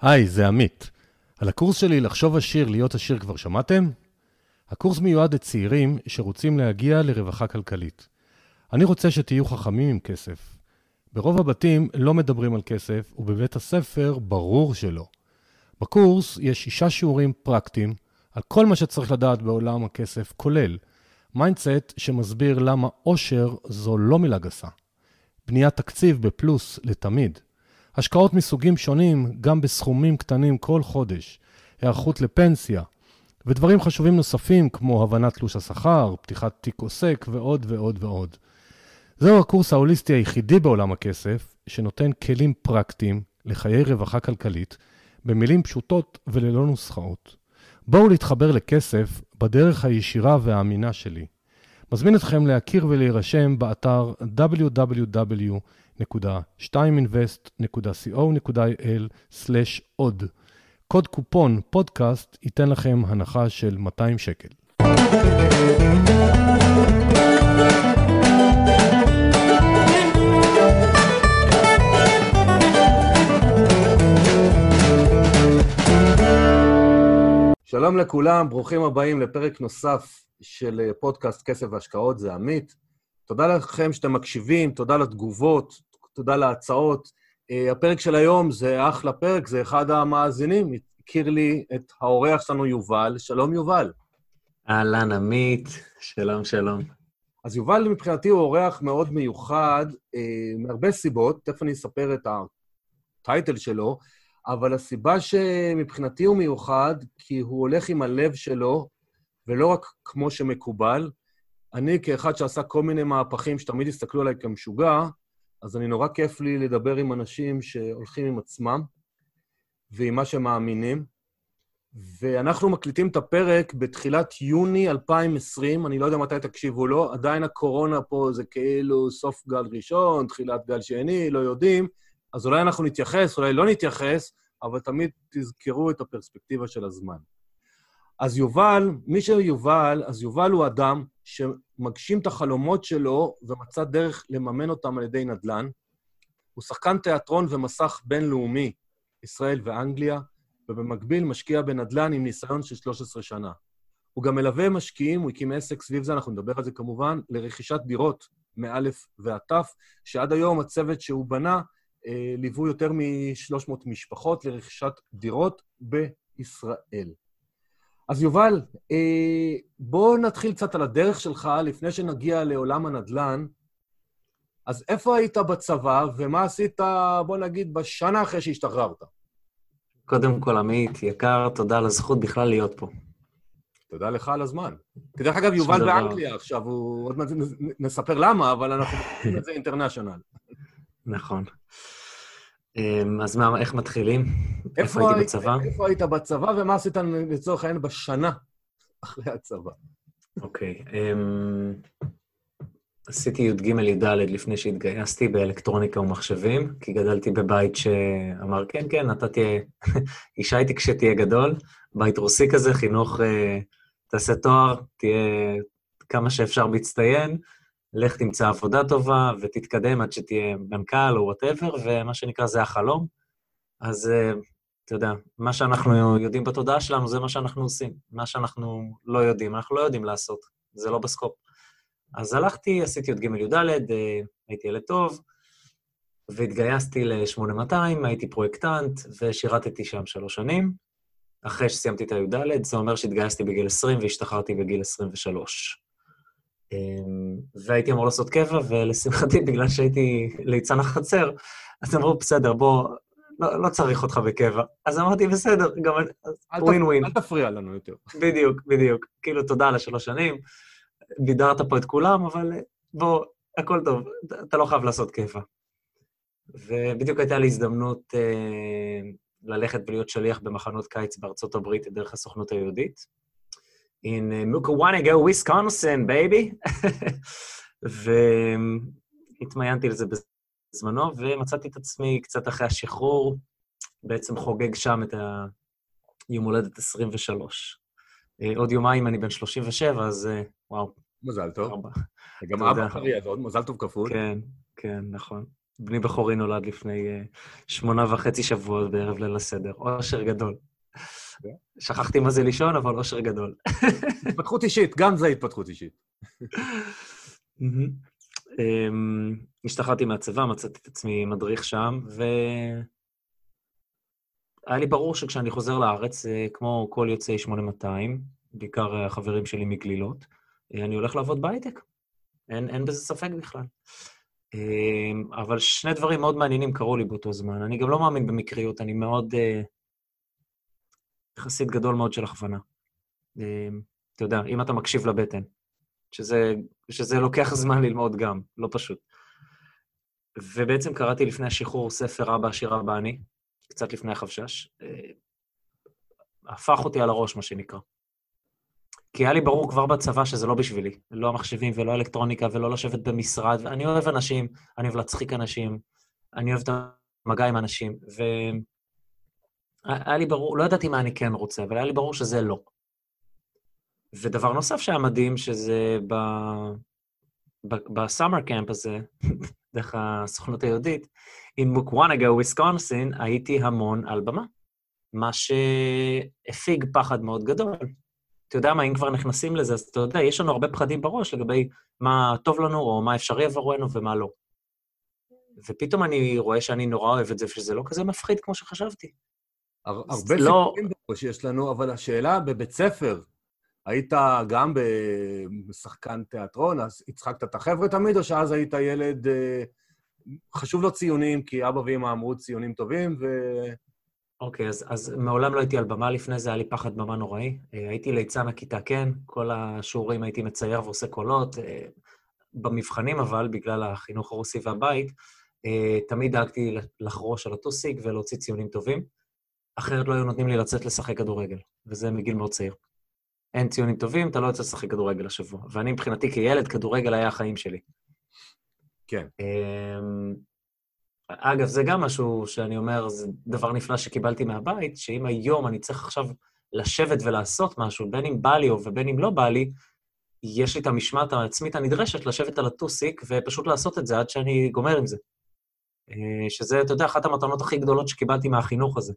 היי, זה עמית. על הקורס שלי לחשוב עשיר, להיות עשיר כבר שמעתם? הקורס מיועד לצעירים שרוצים להגיע לרווחה כלכלית. אני רוצה שתהיו חכמים עם כסף. ברוב הבתים לא מדברים על כסף, ובבית הספר ברור שלא. בקורס יש שישה שיעורים פרקטיים על כל מה שצריך לדעת בעולם הכסף, כולל mindset שמסביר למה עושר זו לא מילה גסה. בניית תקציב בפלוס לתמיד. השקעות מסוגים שונים, גם בסכומים קטנים כל חודש. היערכות לפנסיה. ודברים חשובים נוספים כמו הבנת תלוש השכר, פתיחת תיק עוסק ועוד ועוד ועוד. זהו הקורס ההוליסטי היחידי בעולם הכסף, שנותן כלים פרקטיים לחיי רווחה כלכלית, במילים פשוטות וללא נוסחאות. בואו להתחבר לכסף בדרך הישירה והאמינה שלי. מזמין אתכם להכיר ולהירשם באתר www.2invest.co.il/עוד. קוד קופון פודקאסט ייתן לכם הנחה של 200 שקל. שלום לכולם, ברוכים הבאים לפרק נוסף של אה, פודקאסט כסף והשקעות, זה עמית. תודה לכם שאתם מקשיבים, תודה לתגובות, תודה להצעות. אה, הפרק של היום זה אחלה פרק, זה אחד המאזינים, הכיר לי את האורח שלנו יובל. שלום, יובל. אהלן, עמית, שלום, שלום. אז יובל מבחינתי הוא אורח מאוד מיוחד, אה, מהרבה סיבות, תכף אני אספר את הטייטל שלו, אבל הסיבה שמבחינתי הוא מיוחד, כי הוא הולך עם הלב שלו, ולא רק כמו שמקובל. אני, כאחד שעשה כל מיני מהפכים שתמיד הסתכלו עליי כמשוגע, אז אני נורא כיף לי לדבר עם אנשים שהולכים עם עצמם ועם מה שהם מאמינים. ואנחנו מקליטים את הפרק בתחילת יוני 2020, אני לא יודע מתי תקשיבו לו, עדיין הקורונה פה זה כאילו סוף גל ראשון, תחילת גל שני, לא יודעים. אז אולי אנחנו נתייחס, אולי לא נתייחס, אבל תמיד תזכרו את הפרספקטיבה של הזמן. אז יובל, מי שיובל, אז יובל הוא אדם שמגשים את החלומות שלו ומצא דרך לממן אותם על ידי נדל"ן. הוא שחקן תיאטרון ומסך בינלאומי, ישראל ואנגליה, ובמקביל משקיע בנדל"ן עם ניסיון של 13 שנה. הוא גם מלווה משקיעים, הוא הקים עסק סביב זה, אנחנו נדבר על זה כמובן, לרכישת דירות מאלף ועד תף, שעד היום הצוות שהוא בנה אה, ליוו יותר מ-300 משפחות לרכישת דירות בישראל. אז יובל, אה, בואו נתחיל קצת על הדרך שלך לפני שנגיע לעולם הנדל"ן. אז איפה היית בצבא, ומה עשית, בוא נגיד, בשנה אחרי שהשתחררת? קודם כל, עמית, יקר, תודה על הזכות בכלל להיות פה. תודה לך על הזמן. דרך אגב, יובל באנגליה עכשיו, הוא... עוד מעט נספר למה, אבל אנחנו עושים את זה אינטרנשיונל. נכון. אמ, אז מה, איך מתחילים? איפה הייתי בצבא? איפה היית בצבא ומה עשית לצורך העניין בשנה אחרי הצבא? אוקיי. אמ, עשיתי י"ג-י"ד לפני שהתגייסתי באלקטרוניקה ומחשבים, כי גדלתי בבית שאמר, כן, כן, אתה תהיה... אישה איתי כשתהיה גדול, בית רוסי כזה, חינוך, אה, תעשה תואר, תהיה כמה שאפשר בהצטיין, לך תמצא עבודה טובה ותתקדם עד שתהיה מנכ"ל או whatever, ומה שנקרא, זה החלום. אז אה, אתה יודע, מה שאנחנו יודעים בתודעה שלנו זה מה שאנחנו עושים. מה שאנחנו לא יודעים, אנחנו לא יודעים לעשות, זה לא ב scope. אז הלכתי, עשיתי י"ג-י"ד, אה, הייתי ילד טוב, והתגייסתי ל-8200, הייתי פרויקטנט, ושירתתי שם שלוש שנים. אחרי שסיימתי את הי"ד, זה אומר שהתגייסתי בגיל 20 והשתחררתי בגיל 23. אמ, והייתי אמור לעשות קבע, ולשמחתי, בגלל שהייתי ליצן החצר, אז אמרו, בסדר, בוא, לא, לא צריך אותך בקבע. אז אמרתי, בסדר, גם ווין ווין. אל תפריע לנו יותר. בדיוק, בדיוק. כאילו, תודה על השלוש שנים, בידרת פה את כולם, אבל בוא, הכל טוב, אתה לא חייב לעשות קבע. ובדיוק הייתה לי הזדמנות אה, ללכת ולהיות שליח במחנות קיץ בארצות הברית דרך הסוכנות היהודית. In uh, Mukwonago, Wisconsin, baby. והתמיינתי לזה בזמנו, ומצאתי את עצמי קצת אחרי השחרור, בעצם חוגג שם את היום הולדת 23. אה, עוד יומיים אני בן 37, אז אה, וואו. מזל טוב. גם אבא חרי, אז עוד מזל טוב כפול. כן, כן, נכון. בני בכורי נולד לפני uh, שמונה וחצי שבועות בערב ליל הסדר. אושר גדול. שכחתי מה זה לישון, אבל אושר גדול. התפתחות אישית, גם זה התפתחות אישית. אמ, השתחררתי מהצבא, מצאתי את עצמי מדריך שם, והיה לי ברור שכשאני חוזר לארץ, כמו כל יוצאי 8200, בעיקר החברים שלי מגלילות, אני הולך לעבוד בהייטק. אין, אין בזה ספק בכלל. אמ, אבל שני דברים מאוד מעניינים קרו לי באותו זמן. אני גם לא מאמין במקריות, אני מאוד... יחסית גדול מאוד של הכוונה. אמ, אתה יודע, אם אתה מקשיב לבטן, שזה, שזה לוקח זמן ללמוד גם, לא פשוט. ובעצם קראתי לפני השחרור ספר אבא עשיר אבא אני, קצת לפני החפשש. אה, הפך אותי על הראש, מה שנקרא. כי היה לי ברור כבר בצבא שזה לא בשבילי. לא המחשבים ולא אלקטרוניקה ולא לשבת במשרד. אני אוהב אנשים, אני אוהב להצחיק אנשים, אני אוהב את המגע עם אנשים. והיה לי ברור, לא ידעתי מה אני כן רוצה, אבל היה לי ברור שזה לא. ודבר נוסף שהיה מדהים, שזה ב... בסאמר קמפ הזה, דרך הסוכנות היהודית, in מוקוואנגה, וויסקונסין, הייתי המון על במה, מה שהפיג פחד מאוד גדול. אתה יודע מה, אם כבר נכנסים לזה, אז אתה יודע, יש לנו הרבה פחדים בראש לגבי מה טוב לנו, או מה אפשרי עבורנו ומה לא. ופתאום אני רואה שאני נורא אוהב את זה, ושזה לא כזה מפחיד כמו שחשבתי. הרבה לא... סיפורים בראש יש לנו, אבל השאלה בבית ספר, היית גם בשחקן תיאטרון, אז הצחקת את החבר'ה תמיד, או שאז היית ילד... אה, חשוב לו ציונים, כי אבא ואמא אמרו ציונים טובים, ו... אוקיי, okay, אז, אז מעולם לא הייתי על במה לפני זה, היה לי פחד במה נוראי. אה, הייתי ליצן הכיתה, כן, כל השיעורים הייתי מצייר ועושה קולות. אה, במבחנים, אבל, בגלל החינוך הרוסי והבית, תמיד דאגתי לחרוש על הטוסיק ולהוציא ציונים טובים. אחרת לא היו נותנים לי לצאת לשחק כדורגל, וזה מגיל מאוד צעיר. אין ציונים טובים, אתה לא יוצא לשחק כדורגל השבוע. ואני מבחינתי כילד, כדורגל היה החיים שלי. כן. אמ, אגב, זה גם משהו שאני אומר, זה דבר נפלא שקיבלתי מהבית, שאם היום אני צריך עכשיו לשבת ולעשות משהו, בין אם בא לי ובין אם לא בא לי, יש לי את המשמעת העצמית הנדרשת לשבת על הטוסיק ופשוט לעשות את זה עד שאני גומר עם זה. אה, שזה, אתה יודע, אחת המתנות הכי גדולות שקיבלתי מהחינוך הזה.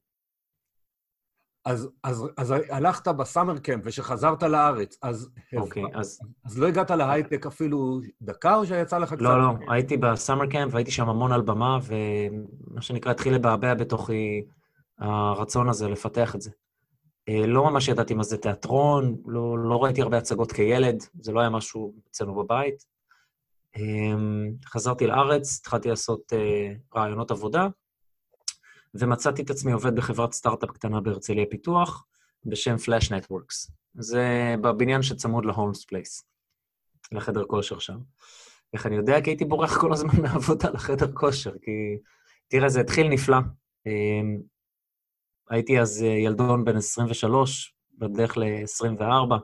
אז, אז, אז הלכת בסאמר קמפ ושחזרת לארץ, אז... אוקיי, okay, אז... אז לא הגעת להייטק אפילו דקה, או שיצא לך קצת... לא, לא, הייתי בסאמר קמפ והייתי שם המון על במה, ומה שנקרא, התחיל לבעבע בתוכי הרצון הזה לפתח את זה. אה, לא ממש ידעתי מה זה תיאטרון, לא, לא ראיתי הרבה הצגות כילד, זה לא היה משהו אצלנו בבית. אה, חזרתי לארץ, התחלתי לעשות אה, רעיונות עבודה, ומצאתי את עצמי עובד בחברת סטארט-אפ קטנה בהרצליה פיתוח, בשם Flash Networks. זה בבניין שצמוד ל Holmes Place, לחדר כושר שם. איך אני יודע? כי הייתי בורח כל הזמן מהעבודה לחדר כושר, כי... תראה, זה התחיל נפלא. אמ, הייתי אז אה, ילדון בן 23, בדרך ל-24.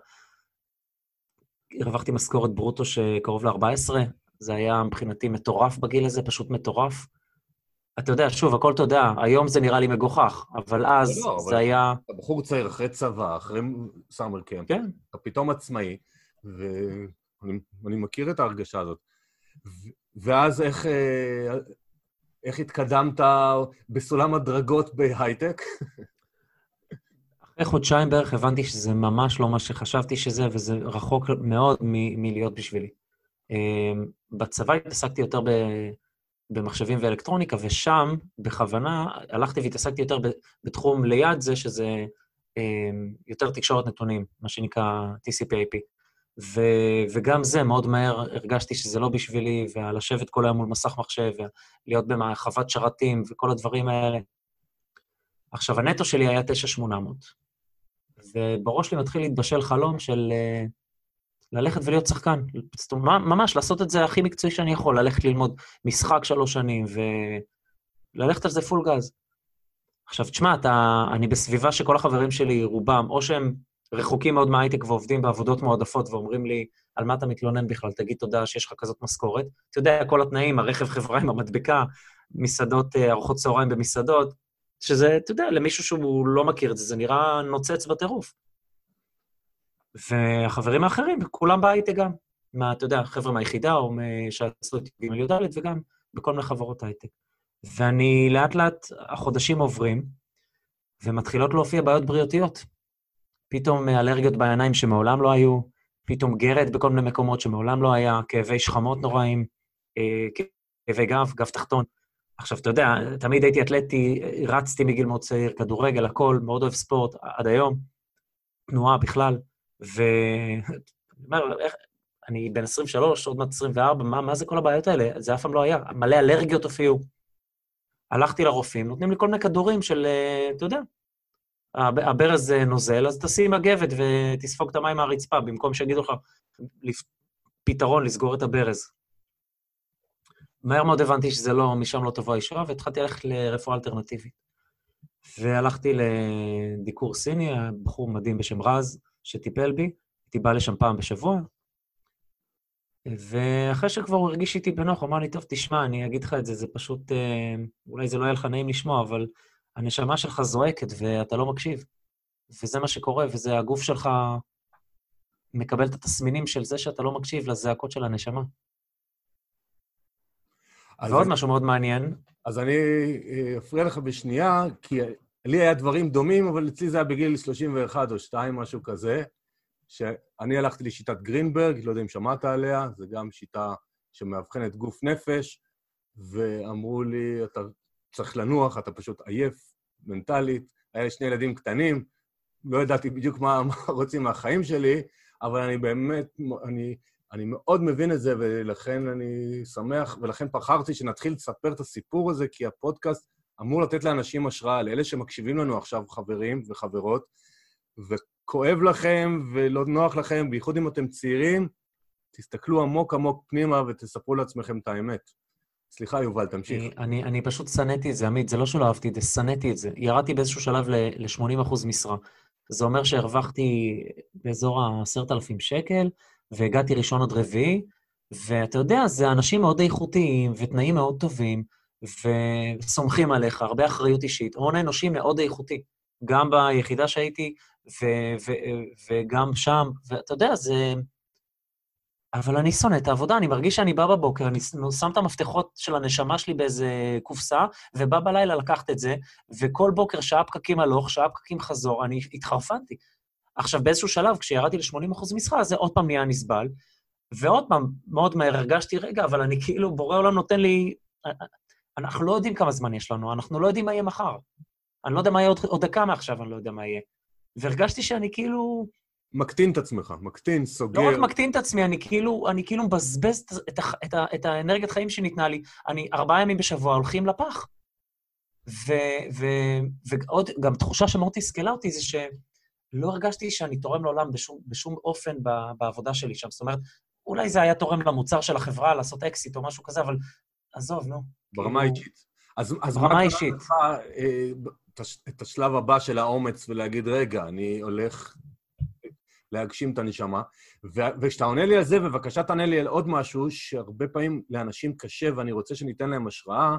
הרווחתי משכורת ברוטו שקרוב ל-14, זה היה מבחינתי מטורף בגיל הזה, פשוט מטורף. אתה יודע, שוב, הכל תודעה, היום זה נראה לי מגוחך, אבל אז לא, זה אבל היה... אתה בחור צעיר אחרי צבא, אחרי סאמר קמפ, כן. אתה פתאום עצמאי, ואני מכיר את ההרגשה הזאת. ואז איך, אה, איך התקדמת בסולם הדרגות בהייטק? אחרי חודשיים בערך הבנתי שזה ממש לא מה שחשבתי שזה, וזה רחוק מאוד מלהיות בשבילי. אה, בצבא התעסקתי יותר ב... במחשבים ואלקטרוניקה, ושם, בכוונה, הלכתי והתעסקתי יותר בתחום ליד זה, שזה אמ, יותר תקשורת נתונים, מה שנקרא TCP/IP. ו- וגם זה, מאוד מהר הרגשתי שזה לא בשבילי, ולשבת כל היום מול מסך מחשב, ולהיות במחוות שרתים וכל הדברים האלה. עכשיו, הנטו שלי היה 9,800, ובראש שלי מתחיל להתבשל חלום של uh, ללכת ולהיות שחקן. ממש, לעשות את זה הכי מקצועי שאני יכול, ללכת ללמוד משחק שלוש שנים וללכת על זה פול גז. עכשיו, תשמע, אתה, אני בסביבה שכל החברים שלי, רובם, או שהם רחוקים מאוד מההייטק ועובדים בעבודות מועדפות ואומרים לי, על מה אתה מתלונן בכלל? תגיד תודה שיש לך כזאת משכורת. אתה יודע, כל התנאים, הרכב חברה עם המדבקה, מסעדות, אה, ארוחות צהריים במסעדות, שזה, אתה יודע, למישהו שהוא לא מכיר את זה, זה נראה נוצץ בטירוף. והחברים האחרים, כולם בהייטק גם. מה, אתה יודע, חבר'ה מהיחידה, או שעשו את ג' י"ד, וגם בכל מיני חברות הייטק. ואני לאט לאט, החודשים עוברים, ומתחילות להופיע בעיות בריאותיות. פתאום אלרגיות בעיניים שמעולם לא היו, פתאום גרד בכל מיני מקומות שמעולם לא היה, כאבי שכמות נוראים, אה, כאבי גב, גב תחתון. עכשיו, אתה יודע, תמיד הייתי אתלטי, רצתי מגיל מאוד צעיר, כדורגל, הכל, מאוד אוהב ספורט, עד היום, תנועה בכלל, ו... אני אומר, איך, אני בן 23, עוד מעט 24, מה, מה זה כל הבעיות האלה? זה אף פעם לא היה. מלא אלרגיות הופיעו. הלכתי לרופאים, נותנים לי כל מיני כדורים של, אה, אתה יודע, הברז נוזל, אז תשים מגבת ותספוג את המים מהרצפה, במקום שיגידו לך פתרון לסגור את הברז. מהר מאוד הבנתי שזה לא, משם לא תבוא הישועה, והתחלתי ללכת לרפואה אלטרנטיבית. והלכתי לדיקור סיני, בחור מדהים בשם רז, שטיפל בי, הייתי בא לשם פעם בשבוע, ואחרי שכבר הוא הרגיש איתי בנוח, הוא אמר לי, טוב, תשמע, אני אגיד לך את זה, זה פשוט, אה, אולי זה לא יהיה לך נעים לשמוע, אבל הנשמה שלך זועקת ואתה לא מקשיב. וזה מה שקורה, וזה הגוף שלך מקבל את התסמינים של זה שאתה לא מקשיב לזעקות של הנשמה. ועוד אני... משהו מאוד מעניין. אז אני אה, אפריע לך בשנייה, כי לי היה דברים דומים, אבל אצלי זה היה בגיל 31 או 2, משהו כזה. שאני הלכתי לשיטת גרינברג, לא יודע אם שמעת עליה, זו גם שיטה שמאבחנת גוף נפש, ואמרו לי, אתה צריך לנוח, אתה פשוט עייף מנטלית. היה לי שני ילדים קטנים, לא ידעתי בדיוק מה, מה רוצים מהחיים שלי, אבל אני באמת, אני, אני מאוד מבין את זה, ולכן אני שמח, ולכן בחרתי שנתחיל לספר את הסיפור הזה, כי הפודקאסט אמור לתת לאנשים השראה, לאלה שמקשיבים לנו עכשיו, חברים וחברות, וכואב לכם ולא נוח לכם, בייחוד אם אתם צעירים, תסתכלו עמוק עמוק פנימה ותספרו לעצמכם את האמת. סליחה, יובל, תמשיך. אני, אני, אני פשוט שנאתי את זה, עמית, זה לא שלא אהבתי את זה, שנאתי את זה. ירדתי באיזשהו שלב ל-80% משרה. זה אומר שהרווחתי באזור ה-10,000 שקל, והגעתי ראשון עד רביעי, ואתה יודע, זה אנשים מאוד איכותיים ותנאים מאוד טובים, וסומכים עליך, הרבה אחריות אישית, הון אנושי מאוד איכותי. גם ביחידה שהייתי ו- ו- וגם שם, ואתה יודע, זה... אבל אני שונא את העבודה, אני מרגיש שאני בא בבוקר, אני שם את המפתחות של הנשמה שלי באיזה קופסה, ובא בלילה לקחת את זה, וכל בוקר שעה פקקים הלוך, שעה פקקים חזור, אני התחרפנתי. עכשיו, באיזשהו שלב, כשירדתי ל-80% משרה, זה עוד פעם נהיה נסבל, ועוד פעם, מאוד מהר הרגשתי, רגע, אבל אני כאילו, בורא עולם נותן לי... אנחנו לא יודעים כמה זמן יש לנו, אנחנו לא יודעים מה יהיה מחר. אני לא יודע מה יהיה עוד, עוד דקה מעכשיו, אני לא יודע מה יהיה. והרגשתי שאני כאילו... מקטין את עצמך, מקטין, סוגר. לא רק מקטין את עצמי, אני כאילו, אני כאילו מבזבז את, את, את, את האנרגיית חיים שניתנה לי. אני ארבעה ימים בשבוע הולכים לפח. ו, ו, ועוד, גם תחושה שמאוד תסכלה אותי זה שלא הרגשתי שאני תורם לעולם בשום, בשום אופן ב, בעבודה שלי שם. זאת אומרת, אולי זה היה תורם למוצר של החברה, לעשות אקסיט או משהו כזה, אבל עזוב, נו. ברמה כאילו... אישית. אז, אז ברמה אישית. לך, אה, את השלב הבא של האומץ ולהגיד, רגע, אני הולך להגשים את הנשמה. וכשאתה עונה לי על זה, בבקשה תענה לי על עוד משהו שהרבה פעמים לאנשים קשה, ואני רוצה שניתן להם השראה.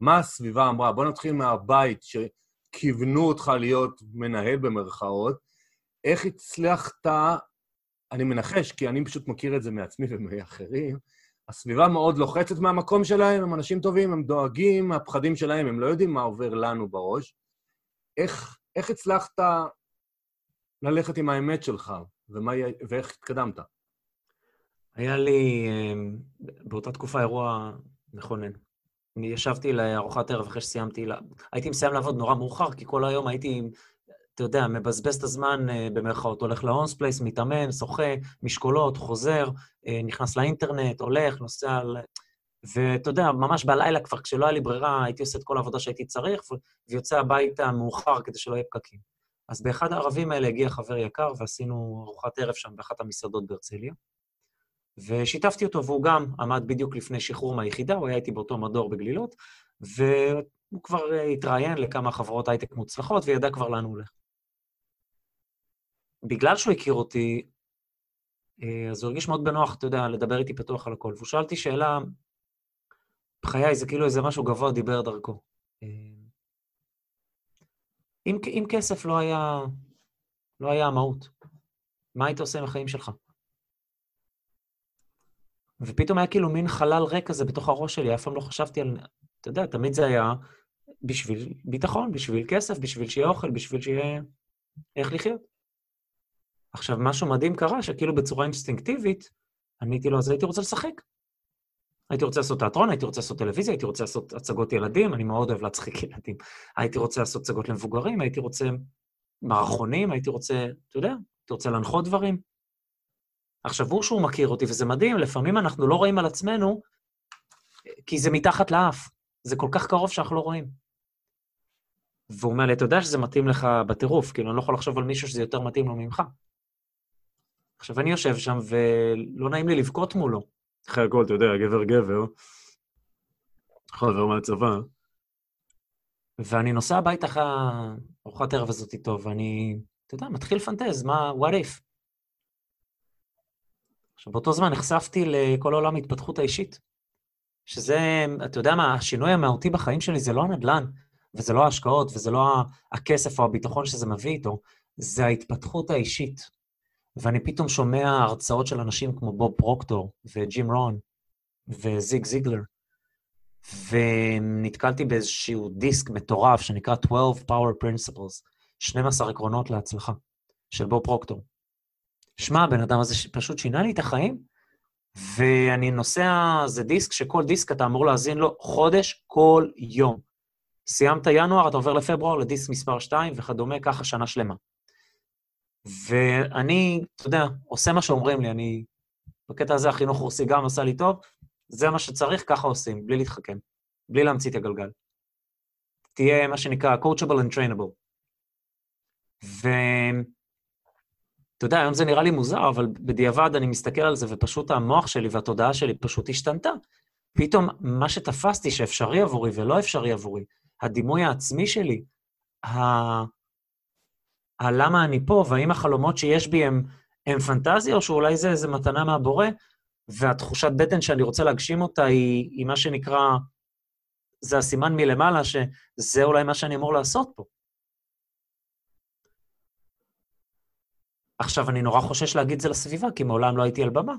מה הסביבה אמרה? בוא נתחיל מהבית, שכיוונו אותך להיות מנהל במרכאות. איך הצלחת, אני מנחש, כי אני פשוט מכיר את זה מעצמי ומאחרים, הסביבה מאוד לוחצת מהמקום שלהם, הם אנשים טובים, הם דואגים מהפחדים שלהם, הם לא יודעים מה עובר לנו בראש. איך, איך הצלחת ללכת עם האמת שלך, ומה, ואיך התקדמת? היה לי אמ, באותה תקופה אירוע מכונן. אני ישבתי לארוחת ערב אחרי שסיימתי, הייתי מסיים לעבוד נורא מאוחר, כי כל היום הייתי, אתה יודע, מבזבז את הזמן אה, במרכאות, הולך ל Holmes Place, מתאמן, שוחה, משקולות, חוזר, אה, נכנס לאינטרנט, הולך, נוסע על... ואתה יודע, ממש בלילה כבר, כשלא היה לי ברירה, הייתי עושה את כל העבודה שהייתי צריך, ויוצא הביתה מאוחר כדי שלא יהיה פקקים. אז באחד הערבים האלה הגיע חבר יקר, ועשינו ארוחת ערב שם באחת המסעדות בהרצליה. ושיתפתי אותו, והוא גם עמד בדיוק לפני שחרור מהיחידה, הוא היה איתי באותו מדור בגלילות, והוא כבר התראיין לכמה חברות הייטק מוצלחות, וידע כבר לאן הוא הולך. בגלל שהוא הכיר אותי, אה, אז הוא הרגיש מאוד בנוח, אתה יודע, לדבר איתי פתוח על הכל. והוא שאל אותי שאלה בחיי זה כאילו איזה משהו גבוה דיבר דרכו. אה, אם, אם כסף לא היה, לא היה המהות, מה היית עושה עם החיים שלך? ופתאום היה כאילו מין חלל ריק כזה בתוך הראש שלי, אף פעם לא חשבתי על... אתה יודע, תמיד זה היה בשביל ביטחון, בשביל כסף, בשביל שיהיה אוכל, בשביל שיהיה... איך לחיות. עכשיו, משהו מדהים קרה, שכאילו בצורה אינסטינקטיבית, עניתי לו, אז הייתי רוצה לשחק. הייתי רוצה לעשות תיאטרון, הייתי רוצה לעשות טלוויזיה, הייתי רוצה לעשות הצגות ילדים, אני מאוד אוהב להצחיק ילדים. הייתי רוצה לעשות הצגות למבוגרים, הייתי רוצה מערכונים, הייתי רוצה, אתה יודע, הייתי רוצה להנחות דברים. עכשיו, הוא שהוא מכיר אותי, וזה מדהים, לפעמים אנחנו לא רואים על עצמנו, כי זה מתחת לאף. זה כל כך קרוב שאנחנו לא רואים. והוא אומר לי, אתה יודע שזה מתאים לך בטירוף, כאילו, אני לא יכול לחשוב על מישהו שזה יותר מתאים לו ממך. עכשיו, אני יושב שם, ולא נעים לי לבכות מולו. אחרי הכל, אתה יודע, גבר גבר, חבר מהצבא. ואני נוסע הביתה אחרי ארוחת ערב הזאת איתו, ואני, אתה יודע, מתחיל לפנטז, מה, what if? עכשיו, באותו זמן נחשפתי לכל העולם ההתפתחות האישית, שזה, אתה יודע מה, השינוי המהותי בחיים שלי זה לא הנדל"ן, וזה לא ההשקעות, וזה לא הכסף או הביטחון שזה מביא איתו, זה ההתפתחות האישית. ואני פתאום שומע הרצאות של אנשים כמו בוב פרוקטור, וג'ים רון, וזיג זיגלר, ונתקלתי באיזשהו דיסק מטורף שנקרא 12 Power Principles, 12 עקרונות להצלחה, של בוב פרוקטור. שמע, הבן אדם הזה פשוט שינה לי את החיים, ואני נוסע, זה דיסק שכל דיסק אתה אמור להאזין לו חודש כל יום. סיימת ינואר, אתה עובר לפברואר לדיסק מספר 2 וכדומה, ככה שנה שלמה. ואני, אתה יודע, עושה מה שאומרים לי, אני... בקטע הזה החינוך רוסי גם עשה לי טוב, זה מה שצריך, ככה עושים, בלי להתחכם, בלי להמציא את הגלגל. תהיה מה שנקרא coachable and trainable. ואתה יודע, היום זה נראה לי מוזר, אבל בדיעבד אני מסתכל על זה, ופשוט המוח שלי והתודעה שלי פשוט השתנתה. פתאום מה שתפסתי שאפשרי עבורי ולא אפשרי עבורי, הדימוי העצמי שלי, הלמה אני פה, והאם החלומות שיש בי הם, הם פנטזיה, או שאולי זה איזה מתנה מהבורא, והתחושת בטן שאני רוצה להגשים אותה היא, היא מה שנקרא, זה הסימן מלמעלה, שזה אולי מה שאני אמור לעשות פה. עכשיו, אני נורא חושש להגיד זה לסביבה, כי מעולם לא הייתי על במה.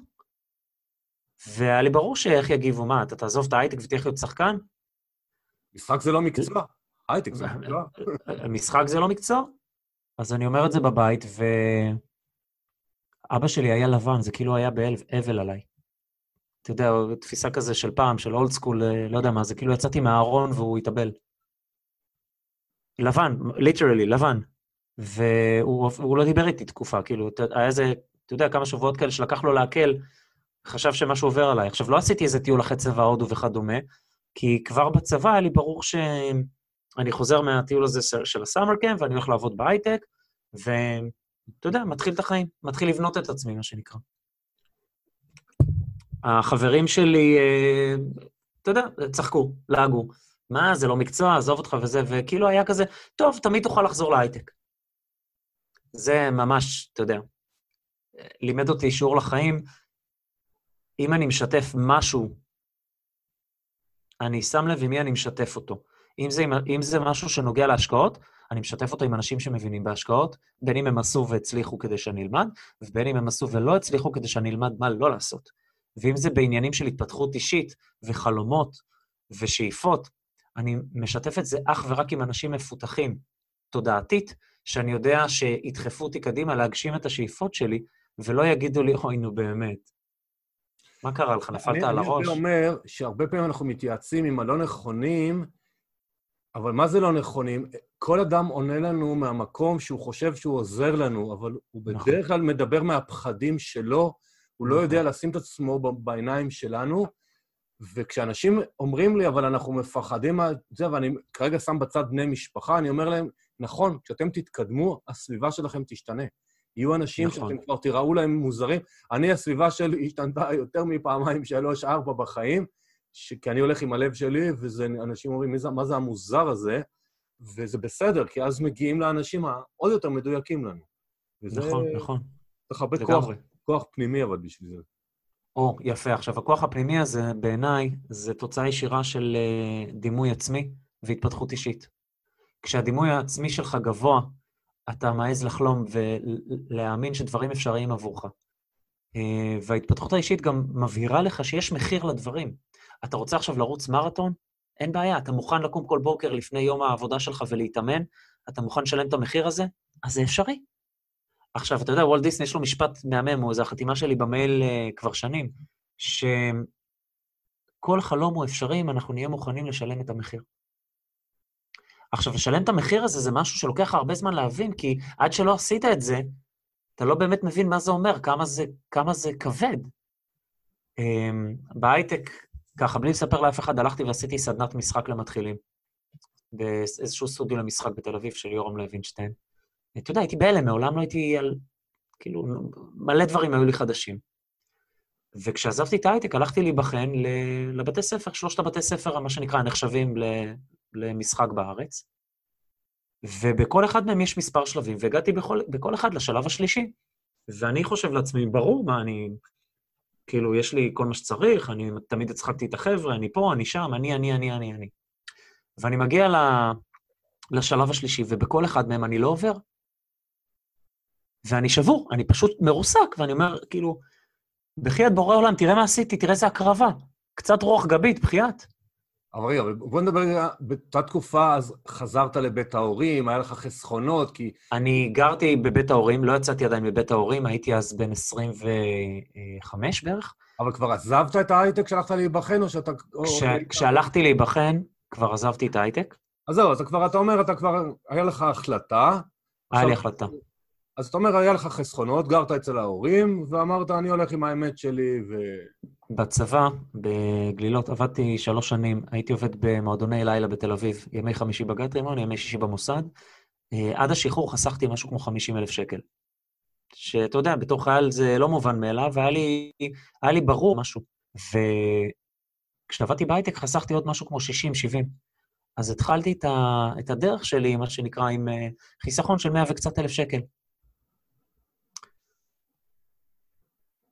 והיה לי ברור שאיך יגיבו, מה, אתה תעזוב את ההייטק ותלך להיות שחקן? משחק זה לא מקצוע, הייטק זה מקצוע. משחק זה לא מקצוע? אז אני אומר את זה בבית, ואבא שלי היה לבן, זה כאילו היה באבל עליי. אתה יודע, תפיסה כזה של פעם, של old school, לא יודע מה, זה כאילו יצאתי מהארון והוא התאבל. לבן, literally, לבן. והוא לא דיבר איתי תקופה, כאילו, היה איזה, אתה יודע, כמה שבועות כאלה שלקח לו לעכל, חשב שמשהו עובר עליי. עכשיו, לא עשיתי איזה טיול אחרי צבע הודו וכדומה, כי כבר בצבא היה לי ברור ש... אני חוזר מהטיול הזה של הסאמר קאמפ, ואני הולך לעבוד בהייטק, ואתה יודע, מתחיל את החיים, מתחיל לבנות את עצמי, מה שנקרא. החברים שלי, אה, אתה יודע, צחקו, לעגו. מה, זה לא מקצוע, עזוב אותך וזה, וכאילו היה כזה, טוב, תמיד תוכל לחזור להייטק. זה ממש, אתה יודע, לימד אותי שיעור לחיים. אם אני משתף משהו, אני שם לב עם מי אני משתף אותו. אם זה, אם זה משהו שנוגע להשקעות, אני משתף אותו עם אנשים שמבינים בהשקעות, בין אם הם עשו והצליחו כדי שאני אלמד, ובין אם הם עשו ולא הצליחו כדי שאני אלמד מה לא לעשות. ואם זה בעניינים של התפתחות אישית וחלומות ושאיפות, אני משתף את זה אך ורק עם אנשים מפותחים, תודעתית, שאני יודע שידחפו אותי קדימה להגשים את השאיפות שלי, ולא יגידו לי, אוי, נו באמת. מה קרה לך? נפלת על הראש? אני אומר שהרבה פעמים אנחנו מתייעצים עם הלא נכונים, אבל מה זה לא נכונים? כל אדם עונה לנו מהמקום שהוא חושב שהוא עוזר לנו, אבל הוא נכון. בדרך כלל מדבר מהפחדים שלו, הוא לא יודע נכון. לשים את עצמו בעיניים שלנו, וכשאנשים אומרים לי, אבל אנחנו מפחדים מה זה, ואני כרגע שם בצד בני משפחה, אני אומר להם, נכון, כשאתם תתקדמו, הסביבה שלכם תשתנה. יהיו אנשים נכון. שאתם כבר תיראו להם מוזרים. אני, הסביבה שלי השתנתה יותר מפעמיים, שלוש, ארבע בחיים, ש... כי אני הולך עם הלב שלי, ואנשים אומרים, זה, מה זה המוזר הזה? וזה בסדר, כי אז מגיעים לאנשים העוד יותר מדויקים לנו. וזה... נכון, נכון. צריך הרבה כוח, כוח פנימי אבל בשביל זה. או, יפה. עכשיו, הכוח הפנימי הזה, בעיניי, זה תוצאה ישירה של uh, דימוי עצמי והתפתחות אישית. כשהדימוי העצמי שלך גבוה, אתה מעז לחלום ולהאמין שדברים אפשריים עבורך. אה, וההתפתחות האישית גם מבהירה לך שיש מחיר לדברים. אתה רוצה עכשיו לרוץ מרתון? אין בעיה, אתה מוכן לקום כל בוקר לפני יום העבודה שלך ולהתאמן? אתה מוכן לשלם את המחיר הזה? אז זה אפשרי. עכשיו, אתה יודע, וולט דיסני יש לו משפט מהמם, זו החתימה שלי במייל uh, כבר שנים, שכל חלום הוא אפשרי אם אנחנו נהיה מוכנים לשלם את המחיר. עכשיו, לשלם את המחיר הזה זה משהו שלוקח הרבה זמן להבין, כי עד שלא עשית את זה, אתה לא באמת מבין מה זה אומר, כמה זה, כמה זה כבד. Um, בהייטק, ככה, בלי לספר לאף אחד, הלכתי ועשיתי סדנת משחק למתחילים. באיזשהו סטודיו למשחק בתל אביב של יורם לוינשטיין. אתה יודע, הייתי בהלם, מעולם לא הייתי על... כאילו, מלא דברים היו לי חדשים. וכשעזבתי את ההייטק, הלכתי להיבחן לבתי ספר, שלושת הבתי ספר, מה שנקרא, נחשבים למשחק בארץ. ובכל אחד מהם יש מספר שלבים, והגעתי בכל, בכל אחד לשלב השלישי. ואני חושב לעצמי, ברור מה אני... כאילו, יש לי כל מה שצריך, אני תמיד הצחקתי את החבר'ה, אני פה, אני שם, אני, אני, אני, אני, אני. ואני מגיע לשלב השלישי, ובכל אחד מהם אני לא עובר. ואני שבור, אני פשוט מרוסק, ואני אומר, כאילו, בחייאת בורא עולם, תראה מה עשיתי, תראה איזה הקרבה. קצת רוח גבית, בחייאת. אבל רגע, בוא נדבר רגע, באותה תקופה אז חזרת לבית ההורים, היה לך חסכונות, כי... אני גרתי בבית ההורים, לא יצאתי עדיין מבית ההורים, הייתי אז בן 25 בערך. אבל כבר עזבת את ההייטק כשהלכת להיבחן, או שאתה... כש... כשהלכתי להיבחן, כבר עזבתי את ההייטק. אז זהו, אז כבר, אתה אומר, אתה כבר, היה לך החלטה. היה לי החלטה. אז אתה אומר, היה לך חסכונות, גרת אצל ההורים, ואמרת, אני הולך עם האמת שלי, ו... בצבא, בגלילות, עבדתי שלוש שנים, הייתי עובד במועדוני לילה בתל אביב, ימי חמישי בגת רימון, ימי שישי במוסד. אה, עד השחרור חסכתי משהו כמו 50 אלף שקל. שאתה יודע, בתור חייל זה לא מובן מאליו, והיה לי, לי ברור משהו. וכשעבדתי בהייטק חסכתי עוד משהו כמו 60-70. אז התחלתי את, ה, את הדרך שלי, מה שנקרא, עם אה, חיסכון של 100 וקצת אלף שקל.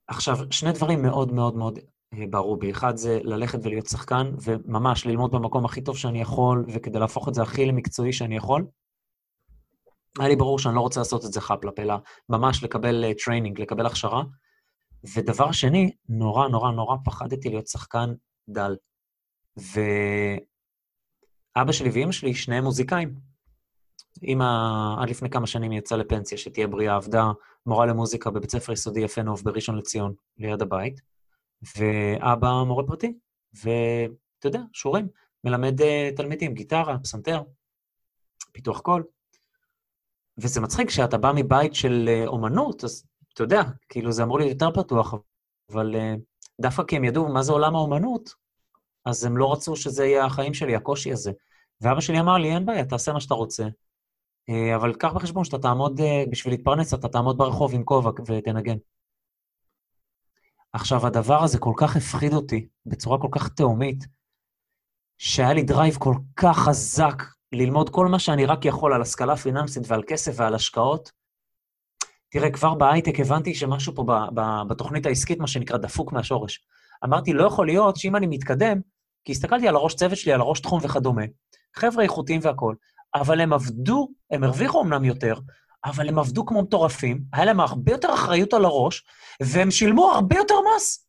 עכשיו, שני דברים מאוד מאוד מאוד אה, ברור בי. אחד זה ללכת ולהיות שחקן, וממש ללמוד במקום הכי טוב שאני יכול, וכדי להפוך את זה הכי למקצועי שאני יכול. היה לי ברור שאני לא רוצה לעשות את זה חפלפ, אלא ממש לקבל training, אה, לקבל הכשרה. ודבר שני, נורא נורא נורא פחדתי להיות שחקן דל. ואבא שלי ואימא שלי, שניהם מוזיקאים. אימא עד לפני כמה שנים יצאה לפנסיה, שתהיה בריאה, עבדה מורה למוזיקה בבית ספר יסודי יפה נוף בראשון לציון, ליד הבית, ואבא מורה פרטי, ואתה יודע, שורים, מלמד uh, תלמידים, גיטרה, פסנתר, פיתוח קול. וזה מצחיק שאתה בא מבית של uh, אומנות, אז אתה יודע, כאילו זה אמור להיות יותר פתוח, אבל uh, דווקא כי הם ידעו מה זה עולם האומנות, אז הם לא רצו שזה יהיה החיים שלי, הקושי הזה. ואבא שלי אמר לי, אין בעיה, תעשה מה שאתה רוצה. אה, אבל קח בחשבון שאתה תעמוד, אה, בשביל להתפרנס, אתה תעמוד ברחוב עם כובע ותנגן. עכשיו, הדבר הזה כל כך הפחיד אותי, בצורה כל כך תהומית, שהיה לי דרייב כל כך חזק ללמוד כל מה שאני רק יכול על השכלה פיננסית ועל כסף ועל השקעות. תראה, כבר בהייטק הבנתי שמשהו פה ב, ב, בתוכנית העסקית, מה שנקרא, דפוק מהשורש. אמרתי, לא יכול להיות שאם אני מתקדם, כי הסתכלתי על הראש צוות שלי, על הראש תחום וכדומה, חבר'ה איכותיים והכול, אבל הם עבדו, הם הרוויחו אמנם יותר, אבל הם עבדו כמו מטורפים, היה להם הרבה יותר אחריות על הראש, והם שילמו הרבה יותר מס.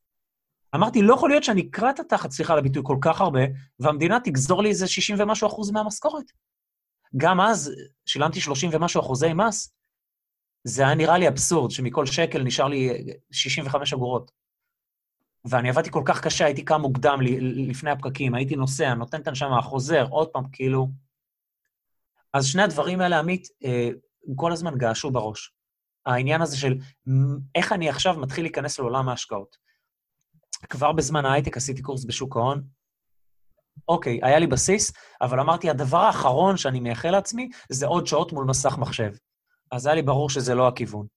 אמרתי, לא יכול להיות שאני אקרא את התחת, סליחה על הביטוי, כל כך הרבה, והמדינה תגזור לי איזה 60 ומשהו אחוז מהמשכורת. גם אז שילמתי 30 ומשהו אחוזי מס. זה היה נראה לי אבסורד, שמכל שקל נשאר לי 65 אגורות. ואני עבדתי כל כך קשה, הייתי קם מוקדם לפני הפקקים, הייתי נוסע, נותן את הנשמה, חוזר, עוד פעם, כאילו... אז שני הדברים האלה, עמית, אה, כל הזמן געשו בראש. העניין הזה של איך אני עכשיו מתחיל להיכנס לעולם ההשקעות. כבר בזמן ההייטק עשיתי קורס בשוק ההון. אוקיי, היה לי בסיס, אבל אמרתי, הדבר האחרון שאני מייחל לעצמי זה עוד שעות מול מסך מחשב. אז היה לי ברור שזה לא הכיוון.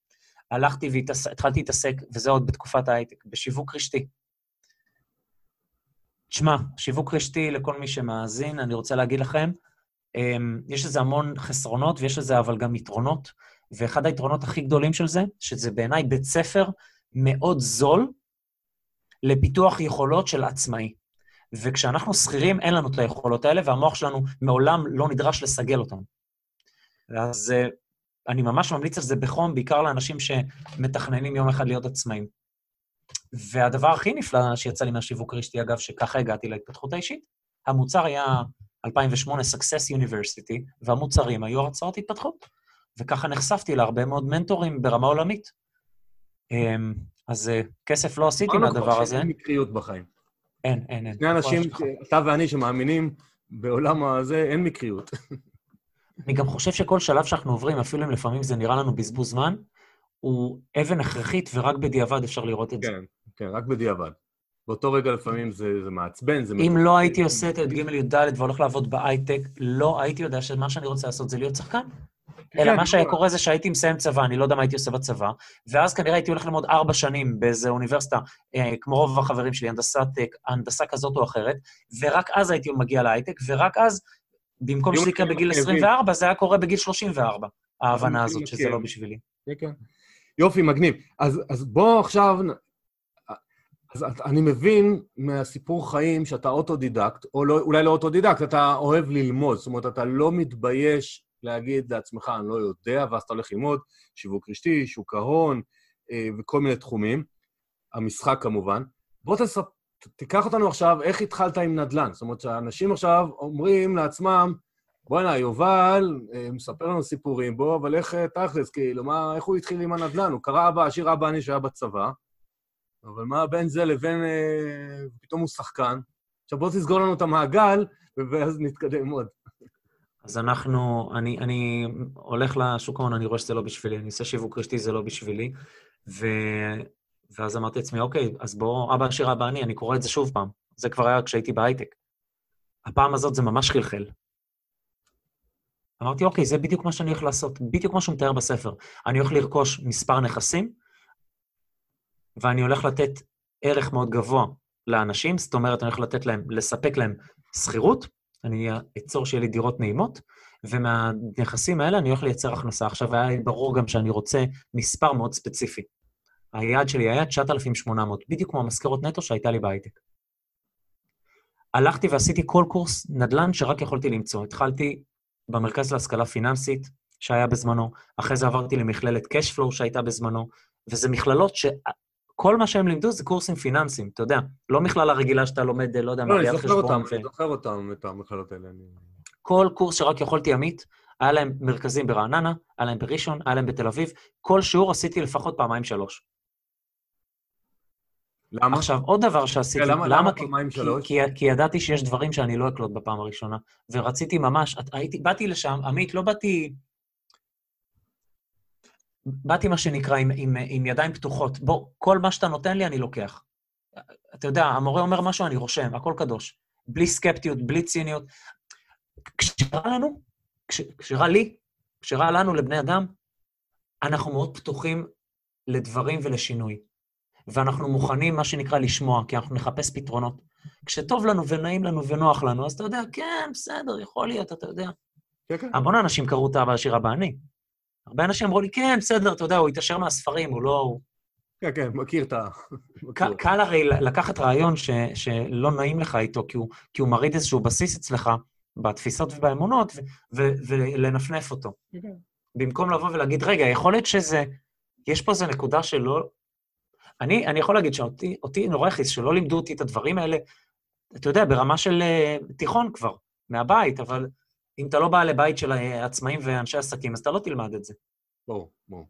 הלכתי והתחלתי להתעסק, וזה עוד בתקופת ההייטק, בשיווק רשתי. תשמע, שיווק רשתי, לכל מי שמאזין, אני רוצה להגיד לכם, יש לזה המון חסרונות ויש לזה אבל גם יתרונות, ואחד היתרונות הכי גדולים של זה, שזה בעיניי בית ספר מאוד זול לפיתוח יכולות של עצמאי. וכשאנחנו שכירים, אין לנו את היכולות האלה, והמוח שלנו מעולם לא נדרש לסגל אותן. אז אה, אני ממש ממליץ על זה בחום, בעיקר לאנשים שמתכננים יום אחד להיות עצמאים. והדבר הכי נפלא שיצא לי מהשיווק הרשתי, אגב, שככה הגעתי להתפתחות האישית, המוצר היה 2008 Success University, והמוצרים היו הרצאות התפתחות. וככה נחשפתי להרבה מאוד מנטורים ברמה עולמית. אמ, אז אה, כסף לא עשיתי מהדבר הזה. אין מקריות בחיים. אין, אין, אין. שני אנשים, אתה ואני, שמאמינים בעולם הזה, אין מקריות. אני גם חושב שכל שלב שאנחנו עוברים, אפילו אם לפעמים זה נראה לנו בזבוז זמן, הוא אבן הכרחית ורק בדיעבד אפשר לראות את זה. כן, כן, רק בדיעבד. באותו רגע לפעמים זה, זה מעצבן, זה... אם לא הייתי עושה את ג' י"ד והולך לעבוד בהייטק, לא הייתי יודע שמה שאני רוצה לעשות זה להיות שחקן. אלא כן, מה שהיה נכון. קורה זה שהייתי מסיים צבא, אני לא יודע מה הייתי עושה בצבא, ואז כנראה הייתי הולך ללמוד ארבע שנים באיזה אוניברסיטה, אה, כמו רוב החברים שלי, הנדסת, הנדסה כזאת או אחרת, ורק אז הייתי מגיע להייטק, ורק אז, במקום שזה יקרה בגיל הכאבים. 24, זה היה קורה בגיל 34, ההבנה הזאת שזה לא הכאבים. בשבילי. כן, כן. יופי, מגניב. אז, אז בוא עכשיו... אז אני מבין מהסיפור חיים שאתה אוטודידקט, או לא, אולי לא אוטודידקט, אתה אוהב ללמוד. זאת אומרת, אתה לא מתבייש להגיד לעצמך, אני לא יודע, ואז אתה הולך ללמוד שיווק רשתי, שוק ההון אה, וכל מיני תחומים. המשחק כמובן. בוא תספ... תיקח אותנו עכשיו, איך התחלת עם נדל"ן? זאת אומרת, שאנשים עכשיו אומרים לעצמם, בוא'נה, יובל אה, מספר לנו סיפורים, בוא, אבל איך אה, תכלס, כאילו, מה, איך הוא התחיל עם הנדל"ן? הוא קרא אבא עשיר אבא אני שהיה בצבא, אבל מה בין זה לבין... אה, פתאום הוא שחקן? עכשיו בוא תסגור לנו את המעגל, ואז נתקדם עוד. אז אנחנו, אני, אני הולך לשוק ההון, אני רואה שזה לא בשבילי, אני עושה שיווק רשתי, זה לא בשבילי. ו... ואז אמרתי לעצמי, אוקיי, אז בוא, אבא עשיר אבא אני, אני קורא את זה שוב פעם. זה כבר היה כשהייתי בהייטק. הפעם הזאת זה ממש חלחל. אמרתי, אוקיי, זה בדיוק מה שאני הולך לעשות, בדיוק מה שהוא מתאר בספר. אני הולך לרכוש מספר נכסים, ואני הולך לתת ערך מאוד גבוה לאנשים, זאת אומרת, אני הולך לתת להם, לספק להם שכירות, אני אצור שיהיה לי דירות נעימות, ומהנכסים האלה אני הולך לייצר הכנסה. עכשיו, היה ברור גם שאני רוצה מספר מאוד ספציפי. היעד שלי היה 9,800, בדיוק כמו המשכורת נטו שהייתה לי בהייטק. הלכתי ועשיתי כל קורס נדל"ן שרק יכולתי למצוא. התחלתי במרכז להשכלה פיננסית, שהיה בזמנו, אחרי זה עברתי למכללת קשפלואו שהייתה בזמנו, וזה מכללות שכל מה שהם לימדו זה קורסים פיננסיים, אתה יודע, לא מכללה רגילה שאתה לומד, לא יודע, לא, אני זוכר אותם, אני זוכר אותם, את המכללות האלה. כל קורס שרק יכולתי עמית, היה להם מרכזים ברעננה, היה להם בראשון, היה להם בתל אביב, כל שיעור עשיתי לפחות פעמיים-שלוש. למה? עכשיו, עוד דבר שעשיתי, כן, למה- למה כי- פעמיים כי- שלוש? כי, כי ידעתי שיש דברים שאני לא אקלוט בפעם הראשונה, ורציתי ממש, הייתי, באתי לשם, עמית, לא באתי... באתי, מה שנקרא, עם, עם, עם ידיים פתוחות. בוא, כל מה שאתה נותן לי, אני לוקח. אתה יודע, המורה אומר משהו, אני רושם, הכל קדוש. בלי סקפטיות, בלי ציניות. כשרע לנו, כש, כשרע לי, כשרע לנו, לבני אדם, אנחנו מאוד פתוחים לדברים ולשינוי. ואנחנו מוכנים, מה שנקרא, לשמוע, כי אנחנו נחפש פתרונות. כשטוב לנו ונעים לנו ונוח לנו, אז אתה יודע, כן, בסדר, יכול להיות, אתה יודע. כן, כן. המון אנשים קראו את אבא עשיר אבא אני. הרבה אנשים אמרו לי, כן, בסדר, אתה יודע, הוא התעשר מהספרים, הוא לא... כן, כן, מכיר את ה... קל, הרי לקחת רעיון ש, שלא נעים לך איתו, כי הוא, כי הוא מרעיד איזשהו בסיס אצלך, בתפיסות ובאמונות, ו, ו, ולנפנף אותו. במקום לבוא ולהגיד, רגע, יכול להיות שזה... יש פה איזו נקודה שלא... אני, אני יכול להגיד שאותי אותי נורא הכעיס שלא לימדו אותי את הדברים האלה, אתה יודע, ברמה של uh, תיכון כבר, מהבית, אבל אם אתה לא בא לבית של אה, עצמאים ואנשי עסקים, אז אתה לא תלמד את זה. ברור, ברור.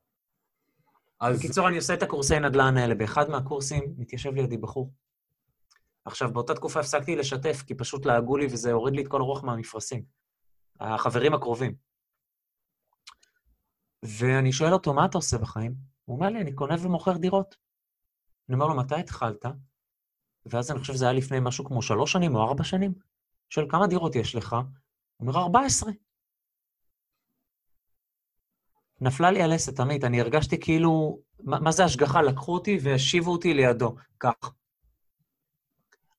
אז בקיצור, אני עושה את הקורסי נדל"ן האלה. באחד מהקורסים מתיישב לידי בחור. עכשיו, באותה תקופה הפסקתי לשתף, כי פשוט לעגו לי וזה הוריד לי את כל הרוח מהמפרשים. החברים הקרובים. ואני שואל אותו, מה אתה עושה בחיים? הוא אומר לי, אני קונה ומוכר דירות. אני אומר לו, מתי התחלת? ואז אני חושב שזה היה לפני משהו כמו שלוש שנים או ארבע שנים. שואל, כמה דירות יש לך? אומר, 14. נפלה לי הלסת, עמית, אני הרגשתי כאילו, מה, מה זה השגחה? לקחו אותי והשיבו אותי לידו, כך.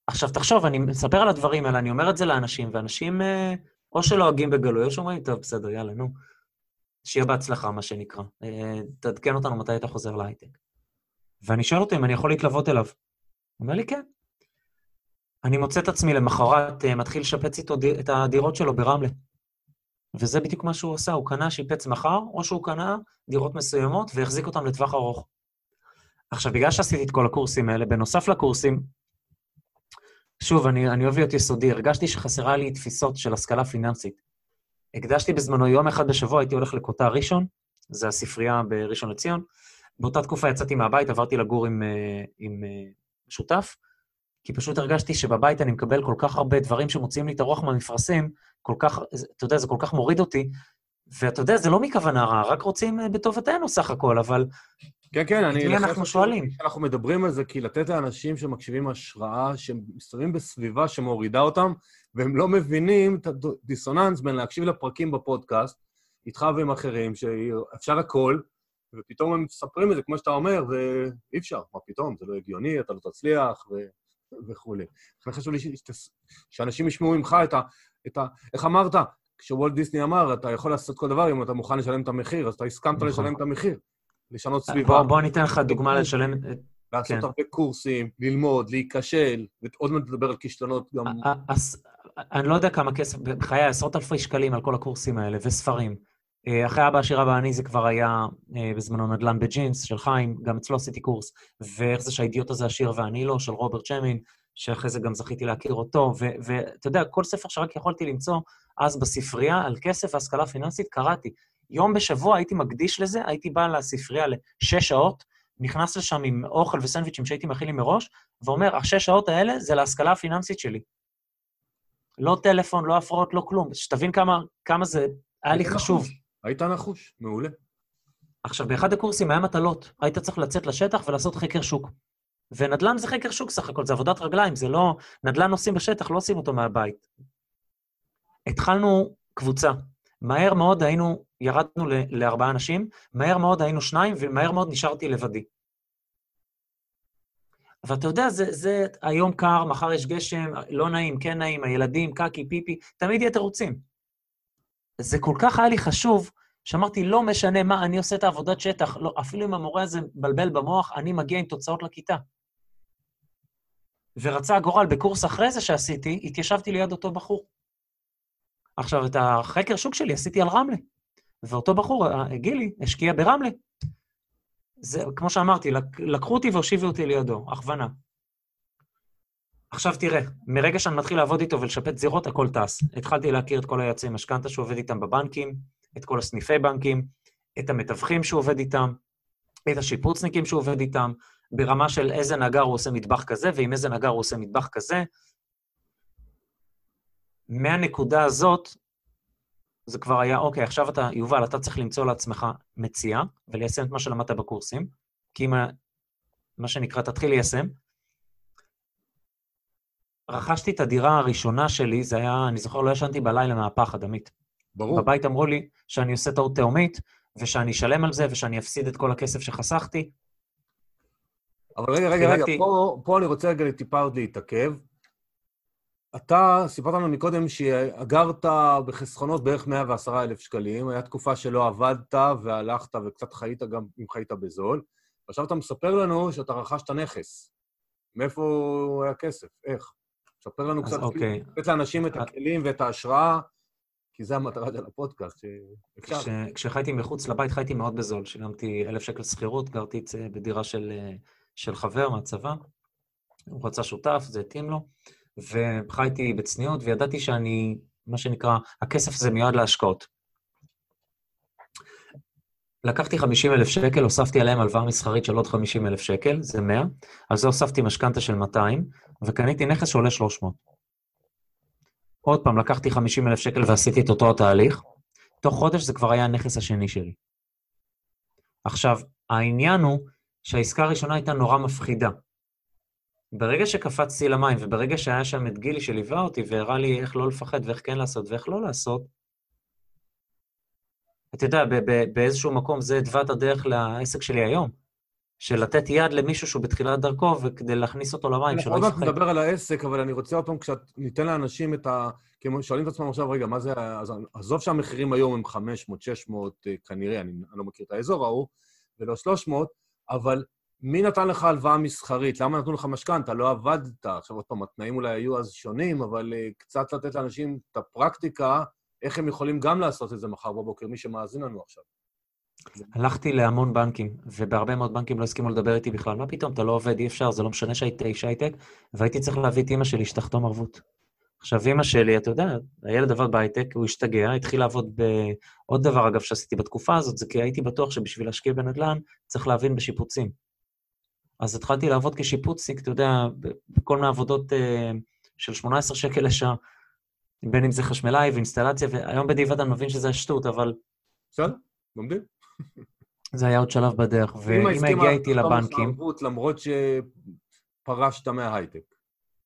עכשיו, תחשוב, אני מספר על הדברים האלה, אני אומר את זה לאנשים, ואנשים אה, או שלועגים בגלוי, או שאומרים, טוב, בסדר, יאללה, נו. שיהיה בהצלחה, מה שנקרא. אה, תעדכן אותנו מתי אתה חוזר להייטק. ואני שואל אותו אם אני יכול להתלוות אליו. הוא אומר לי, כן. אני מוצא את עצמי למחרת, אה, מתחיל לשפץ איתו את הדירות שלו ברמלה. וזה בדיוק מה שהוא עשה, הוא קנה, שיפץ מחר, או שהוא קנה דירות מסוימות והחזיק אותן לטווח ארוך. עכשיו, בגלל שעשיתי את כל הקורסים האלה, בנוסף לקורסים, שוב, אני, אני אוהב להיות יסודי, הרגשתי שחסרה לי תפיסות של השכלה פיננסית. הקדשתי בזמנו יום אחד בשבוע, הייתי הולך לקוטה ראשון, זה הספרייה בראשון לציון. באותה תקופה יצאתי מהבית, עברתי לגור עם, אה, עם אה, שותף, כי פשוט הרגשתי שבבית אני מקבל כל כך הרבה דברים שמוציאים לי את הרוח מהמפרשים, כל כך, אתה יודע, זה כל כך מוריד אותי, ואתה יודע, זה לא מכוונה רעה, רק רוצים אה, בטובתנו סך הכל, אבל... כן, כן, אני... את מי אנחנו שואלים? אנחנו מדברים על זה כי לתת לאנשים שמקשיבים השראה, שמסתובבים בסביבה שמורידה אותם, והם לא מבינים את הדיסוננס בין להקשיב לפרקים בפודקאסט, איתך ועם אחרים, שאפשר הכל, ופתאום הם מספרים את זה, כמו שאתה אומר, ואי אפשר, מה פתאום, זה לא הגיוני, אתה לא תצליח, ו... וכולי. לכן חשוב לי. שאנשים ישמעו ממך את ה... את ה... איך אמרת? כשוולט דיסני אמר, אתה יכול לעשות כל דבר אם אתה מוכן לשלם את המחיר, אז אתה הסכמת נכון. לשלם את המחיר. לשנות סביבה. בוא, בוא ניתן לך דוגמה לשלם... לעשות כן. הרבה קורסים, ללמוד, להיכשל, ועוד מעט לדבר על כישלונות גם... אז אני לא יודע כמה כסף, בחיי עשרות אלפי שקלים על כל הקורסים האלה, וספרים. אה, אחרי אבא עשיר אבא אני זה כבר היה אה, בזמנו נדל"ן בג'ינס של חיים, גם אצלו עשיתי קורס, ואיך זה שהאידיוט הזה עשיר ואני לא, של רוברט צ'מין, שאחרי זה גם זכיתי להכיר אותו, ואתה יודע, כל ספר שרק יכולתי למצוא אז בספרייה על כסף והשכלה פיננסית, קראתי. יום בשבוע הייתי מקדיש לזה, הייתי בא לספרייה לשש שעות, נכנס לשם עם אוכל וסנדוויצ'ים שהייתי מכין לי מראש, ואומר, השש שעות האלה זה להשכלה הפיננסית שלי. לא טלפון, לא הפרעות, לא כלום. שתבין כמה, כמה זה היה לי חשוב. היית נחוש, מעולה. עכשיו, באחד הקורסים היה מטלות. היית צריך לצאת לשטח ולעשות חקר שוק. ונדל"ן זה חקר שוק סך הכל, זה עבודת רגליים, זה לא... נדל"ן עושים בשטח, לא עושים אותו מהבית. התחלנו קבוצה. מהר מאוד היינו, ירדנו לארבעה אנשים, מהר מאוד היינו שניים, ומהר מאוד נשארתי לבדי. ואתה יודע, זה, זה היום קר, מחר יש גשם, לא נעים, כן נעים, הילדים, קקי, פיפי, תמיד יהיה תירוצים. זה כל כך היה לי חשוב, שאמרתי, לא משנה מה, אני עושה את העבודת שטח, לא, אפילו אם המורה הזה מבלבל במוח, אני מגיע עם תוצאות לכיתה. ורצה הגורל, בקורס אחרי זה שעשיתי, התיישבתי ליד אותו בחור. עכשיו, את החקר שוק שלי עשיתי על רמלה, ואותו בחור, אה, גילי, השקיע ברמלה. זה, כמו שאמרתי, לקחו אותי והושיבו אותי לידו, הכוונה. עכשיו תראה, מרגע שאני מתחיל לעבוד איתו ולשפט זירות, הכל טס. התחלתי להכיר את כל היועצי משכנתה שהוא עובד איתם בבנקים, את כל הסניפי בנקים, את המתווכים שהוא עובד איתם, את השיפוצניקים שהוא עובד איתם, ברמה של איזה נגר הוא עושה מטבח כזה, ועם איזה נגר הוא עושה מטבח כזה. מהנקודה הזאת, זה כבר היה, אוקיי, עכשיו אתה, יובל, אתה צריך למצוא לעצמך מציאה וליישם את מה שלמדת בקורסים, כי אם, מה שנקרא, תתחיל ליישם. רכשתי את הדירה הראשונה שלי, זה היה, אני זוכר, לא ישנתי בלילה מהפחד, עמית. ברור. בבית אמרו לי שאני עושה טעות תהומית, ושאני אשלם על זה, ושאני אפסיד את כל הכסף שחסכתי. אבל רגע, רגע, רגע, פה, פה אני רוצה רגע טיפה עוד להתעכב. אתה סיפרת לנו מקודם שאגרת בחסכונות בערך 110 אלף שקלים, הייתה תקופה שלא עבדת והלכת וקצת חיית גם אם חיית בזול, ועכשיו אתה מספר לנו שאתה רכשת נכס. מאיפה היה כסף? איך? ספר לנו קצת, אוקיי. לתת לאנשים את הכלים ואת ההשראה, כי זה המטרה של הפודקאסט, שאפשר. כש, כשחייתי מחוץ לבית חייתי מאוד בזול, שילמתי אלף שקל שכירות, גרתי בדירה של, של חבר מהצבא, הוא רצה שותף, זה התאים לו. וחייתי בצניעות, וידעתי שאני, מה שנקרא, הכסף הזה מיועד להשקעות. לקחתי 50 אלף שקל, הוספתי עליהם הלוואה מסחרית של עוד 50 אלף שקל, זה 100, על זה הוספתי משכנתה של 200, וקניתי נכס שעולה 300. עוד פעם, לקחתי 50 אלף שקל ועשיתי את אותו התהליך, תוך חודש זה כבר היה הנכס השני שלי. עכשיו, העניין הוא שהעסקה הראשונה הייתה נורא מפחידה. ברגע שקפצתי למים, וברגע שהיה שם את גילי שליווה אותי והראה לי איך לא לפחד ואיך כן לעשות ואיך לא לעשות, אתה יודע, באיזשהו מקום זה התווה את הדרך לעסק שלי היום. של לתת יד למישהו שהוא בתחילת דרכו, וכדי להכניס אותו למים, שלא יפחד. אנחנו עוד מעט נדבר על העסק, אבל אני רוצה עוד פעם קצת, ניתן לאנשים את ה... כי הם שואלים את עצמם עכשיו, רגע, מה זה... עזוב שהמחירים היום הם 500, 600, אה, כנראה, אני, לא מכיר את האזור ההוא, ולא 300, אבל מי נתן לך הלוואה מסחרית? למה נתנו לך משכנתה? לא עבדת. עכשיו, עוד פעם, התנאים אולי היו אז שונים, אבל אה, קצת לתת לאנשים את הפרקטיקה, איך הם יכולים גם לעשות את זה מחר בבוקר, מי שמאזין לנו עכשיו. הלכתי להמון בנקים, ובהרבה מאוד בנקים לא הסכימו לדבר איתי בכלל. מה פתאום, אתה לא עובד, אי אפשר, זה לא משנה שהיית איש הייטק, והייתי צריך להביא את אימא שלי שתחתום ערבות. עכשיו, אימא שלי, אתה יודע, הילד עבד בהייטק, הוא השתגע, התחיל לעבוד בעוד דבר, אגב, שעשיתי בתקופה הזאת, זה כי הייתי בטוח שבשביל להשקיע בנדל"ן צריך להבין בשיפוצים. אז התחלתי לעבוד כשיפוצניק, אתה יודע, בכל מיני עבודות אה, של 18 שקל לשעה, בין אם זה חשמלאי ואינסטלציה, והיום בדיעבד אני מבין שזה שטות, אבל... בסדר, לומדים. זה היה עוד שלב בדרך, ואמא הגיעה איתי לבנקים... למרות שפרשת מההייטק.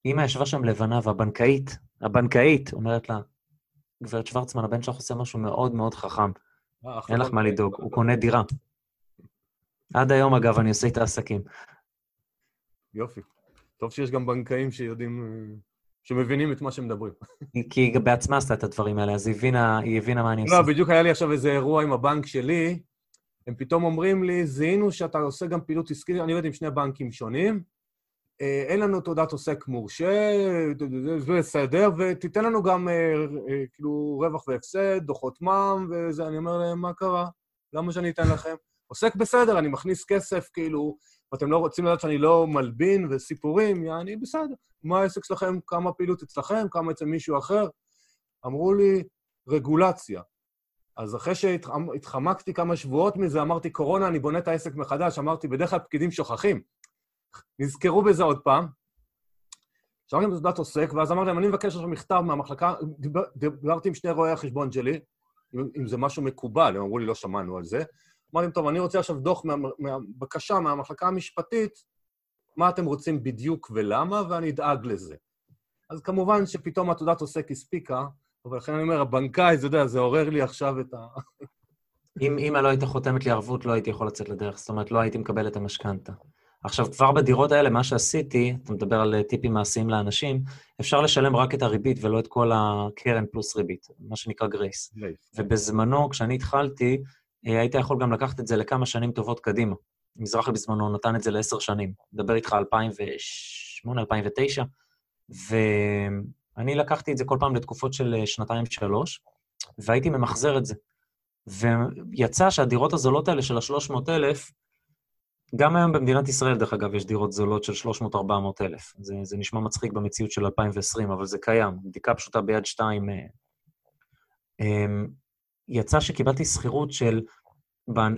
אמא ישבה שם לבנה, והבנקאית, הבנקאית, אומרת לה, גברת שוורצמן, הבן שלך עושה משהו מאוד מאוד חכם. אה, אין לך מה לדאוג, הוא קונה דירה. עד היום, אגב, אני עושה איתה עסקים. יופי. טוב שיש גם בנקאים שיודעים, אה, שמבינים את מה שמדברים. כי היא בעצמה עשתה את הדברים האלה, אז היא הבינה, היא הבינה מה אני לא, עושה. לא, בדיוק היה לי עכשיו איזה אירוע עם הבנק שלי, הם פתאום אומרים לי, זיהינו שאתה עושה גם פעילות עסקית, אני עובד עם שני בנקים שונים, אה, אין לנו תעודת עוסק מורשה, זה בסדר, ותיתן לנו גם אה, כאילו רווח והפסד, דוחות מע"מ וזה, אני אומר להם, מה קרה? למה שאני אתן לכם? עוסק בסדר, אני מכניס כסף, כאילו, ואתם לא רוצים לדעת שאני לא מלבין וסיפורים, יעני, בסדר. מה העסק שלכם? כמה פעילות אצלכם? כמה אצל מישהו אחר? אמרו לי, רגולציה. אז אחרי שהתחמקתי כמה שבועות מזה, אמרתי, קורונה, אני בונה את העסק מחדש. אמרתי, בדרך כלל פקידים שוכחים. נזכרו בזה עוד פעם. שאלתי להם תעודת עוסק, ואז אמרתי להם, אני מבקש עכשיו מכתב מהמחלקה, דיבר, דיברתי עם שני רואי החשבון שלי, אם זה משהו מקובל, הם אמרו לי, לא שמענו על זה. אמרתי טוב, אני רוצה עכשיו דוח, מה, מהבקשה מהמחלקה המשפטית, מה אתם רוצים בדיוק ולמה, ואני אדאג לזה. אז כמובן שפתאום התעודת עוסק הספיקה, אבל לכן אני אומר, הבנקאי, אתה יודע, זה עורר לי עכשיו את ה... אם אימא לא הייתה חותמת לי ערבות, לא הייתי יכול לצאת לדרך. זאת אומרת, לא הייתי מקבל את המשכנתה. עכשיו, כבר בדירות האלה, מה שעשיתי, אתה מדבר על טיפים מעשיים לאנשים, אפשר לשלם רק את הריבית ולא את כל הקרן פלוס ריבית, מה שנקרא גרייס. ובזמנו, כשאני התחלתי, אה, היית יכול גם לקחת את זה לכמה שנים טובות קדימה. מזרחי בזמנו נתן את זה לעשר שנים. מדבר איתך 2008, 2009, ואני לקחתי את זה כל פעם לתקופות של אה, שנתיים-שלוש, והייתי ממחזר את זה. ויצא שהדירות הזולות האלה של ה-300,000, גם היום במדינת ישראל, דרך אגב, יש דירות זולות של 300-400 אלף. זה, זה נשמע מצחיק במציאות של 2020, אבל זה קיים. בדיקה פשוטה ביד שתיים. יצא שקיבלתי שכירות של,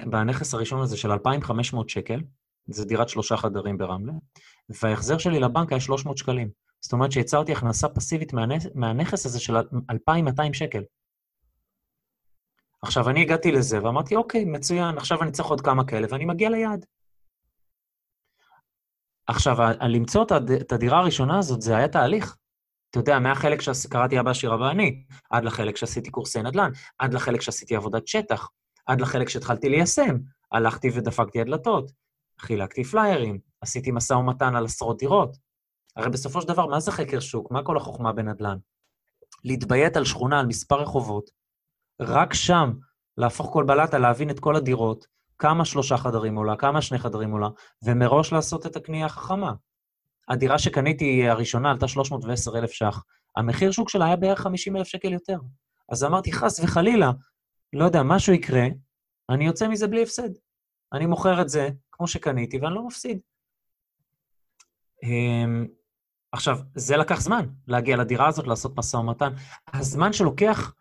בנכס הראשון הזה, של 2,500 שקל, זו דירת שלושה חדרים ברמלה, וההחזר שלי לבנק היה 300 שקלים. זאת אומרת שיצרתי הכנסה פסיבית מהנכס הזה של 2,200 שקל. עכשיו, אני הגעתי לזה ואמרתי, אוקיי, מצוין, עכשיו אני צריך עוד כמה כאלה, ואני מגיע ליעד. עכשיו, למצוא את הדירה הראשונה הזאת, זה היה תהליך. אתה יודע, מהחלק שקראתי אבא שירה ואני, עד לחלק שעשיתי קורסי נדל"ן, עד לחלק שעשיתי עבודת שטח, עד לחלק שהתחלתי ליישם, הלכתי ודפקתי הדלתות, חילקתי פליירים, עשיתי משא ומתן על עשרות דירות. הרי בסופו של דבר, מה זה חקר שוק? מה כל החוכמה בנדל"ן? להתביית על שכונה, על מספר רחובות, רק שם להפוך כל בלטה, להבין את כל הדירות, כמה שלושה חדרים עולה, כמה שני חדרים עולה, ומראש לעשות את הקנייה החכמה. הדירה שקניתי הראשונה עלתה 310,000 ש"ח. המחיר שוק שלה היה בערך 50,000 שקל יותר. אז אמרתי, חס וחלילה, לא יודע, משהו יקרה, אני יוצא מזה בלי הפסד. אני מוכר את זה כמו שקניתי ואני לא מפסיד. אמ, עכשיו, זה לקח זמן, להגיע לדירה הזאת, לעשות משא ומתן. הזמן שלוקח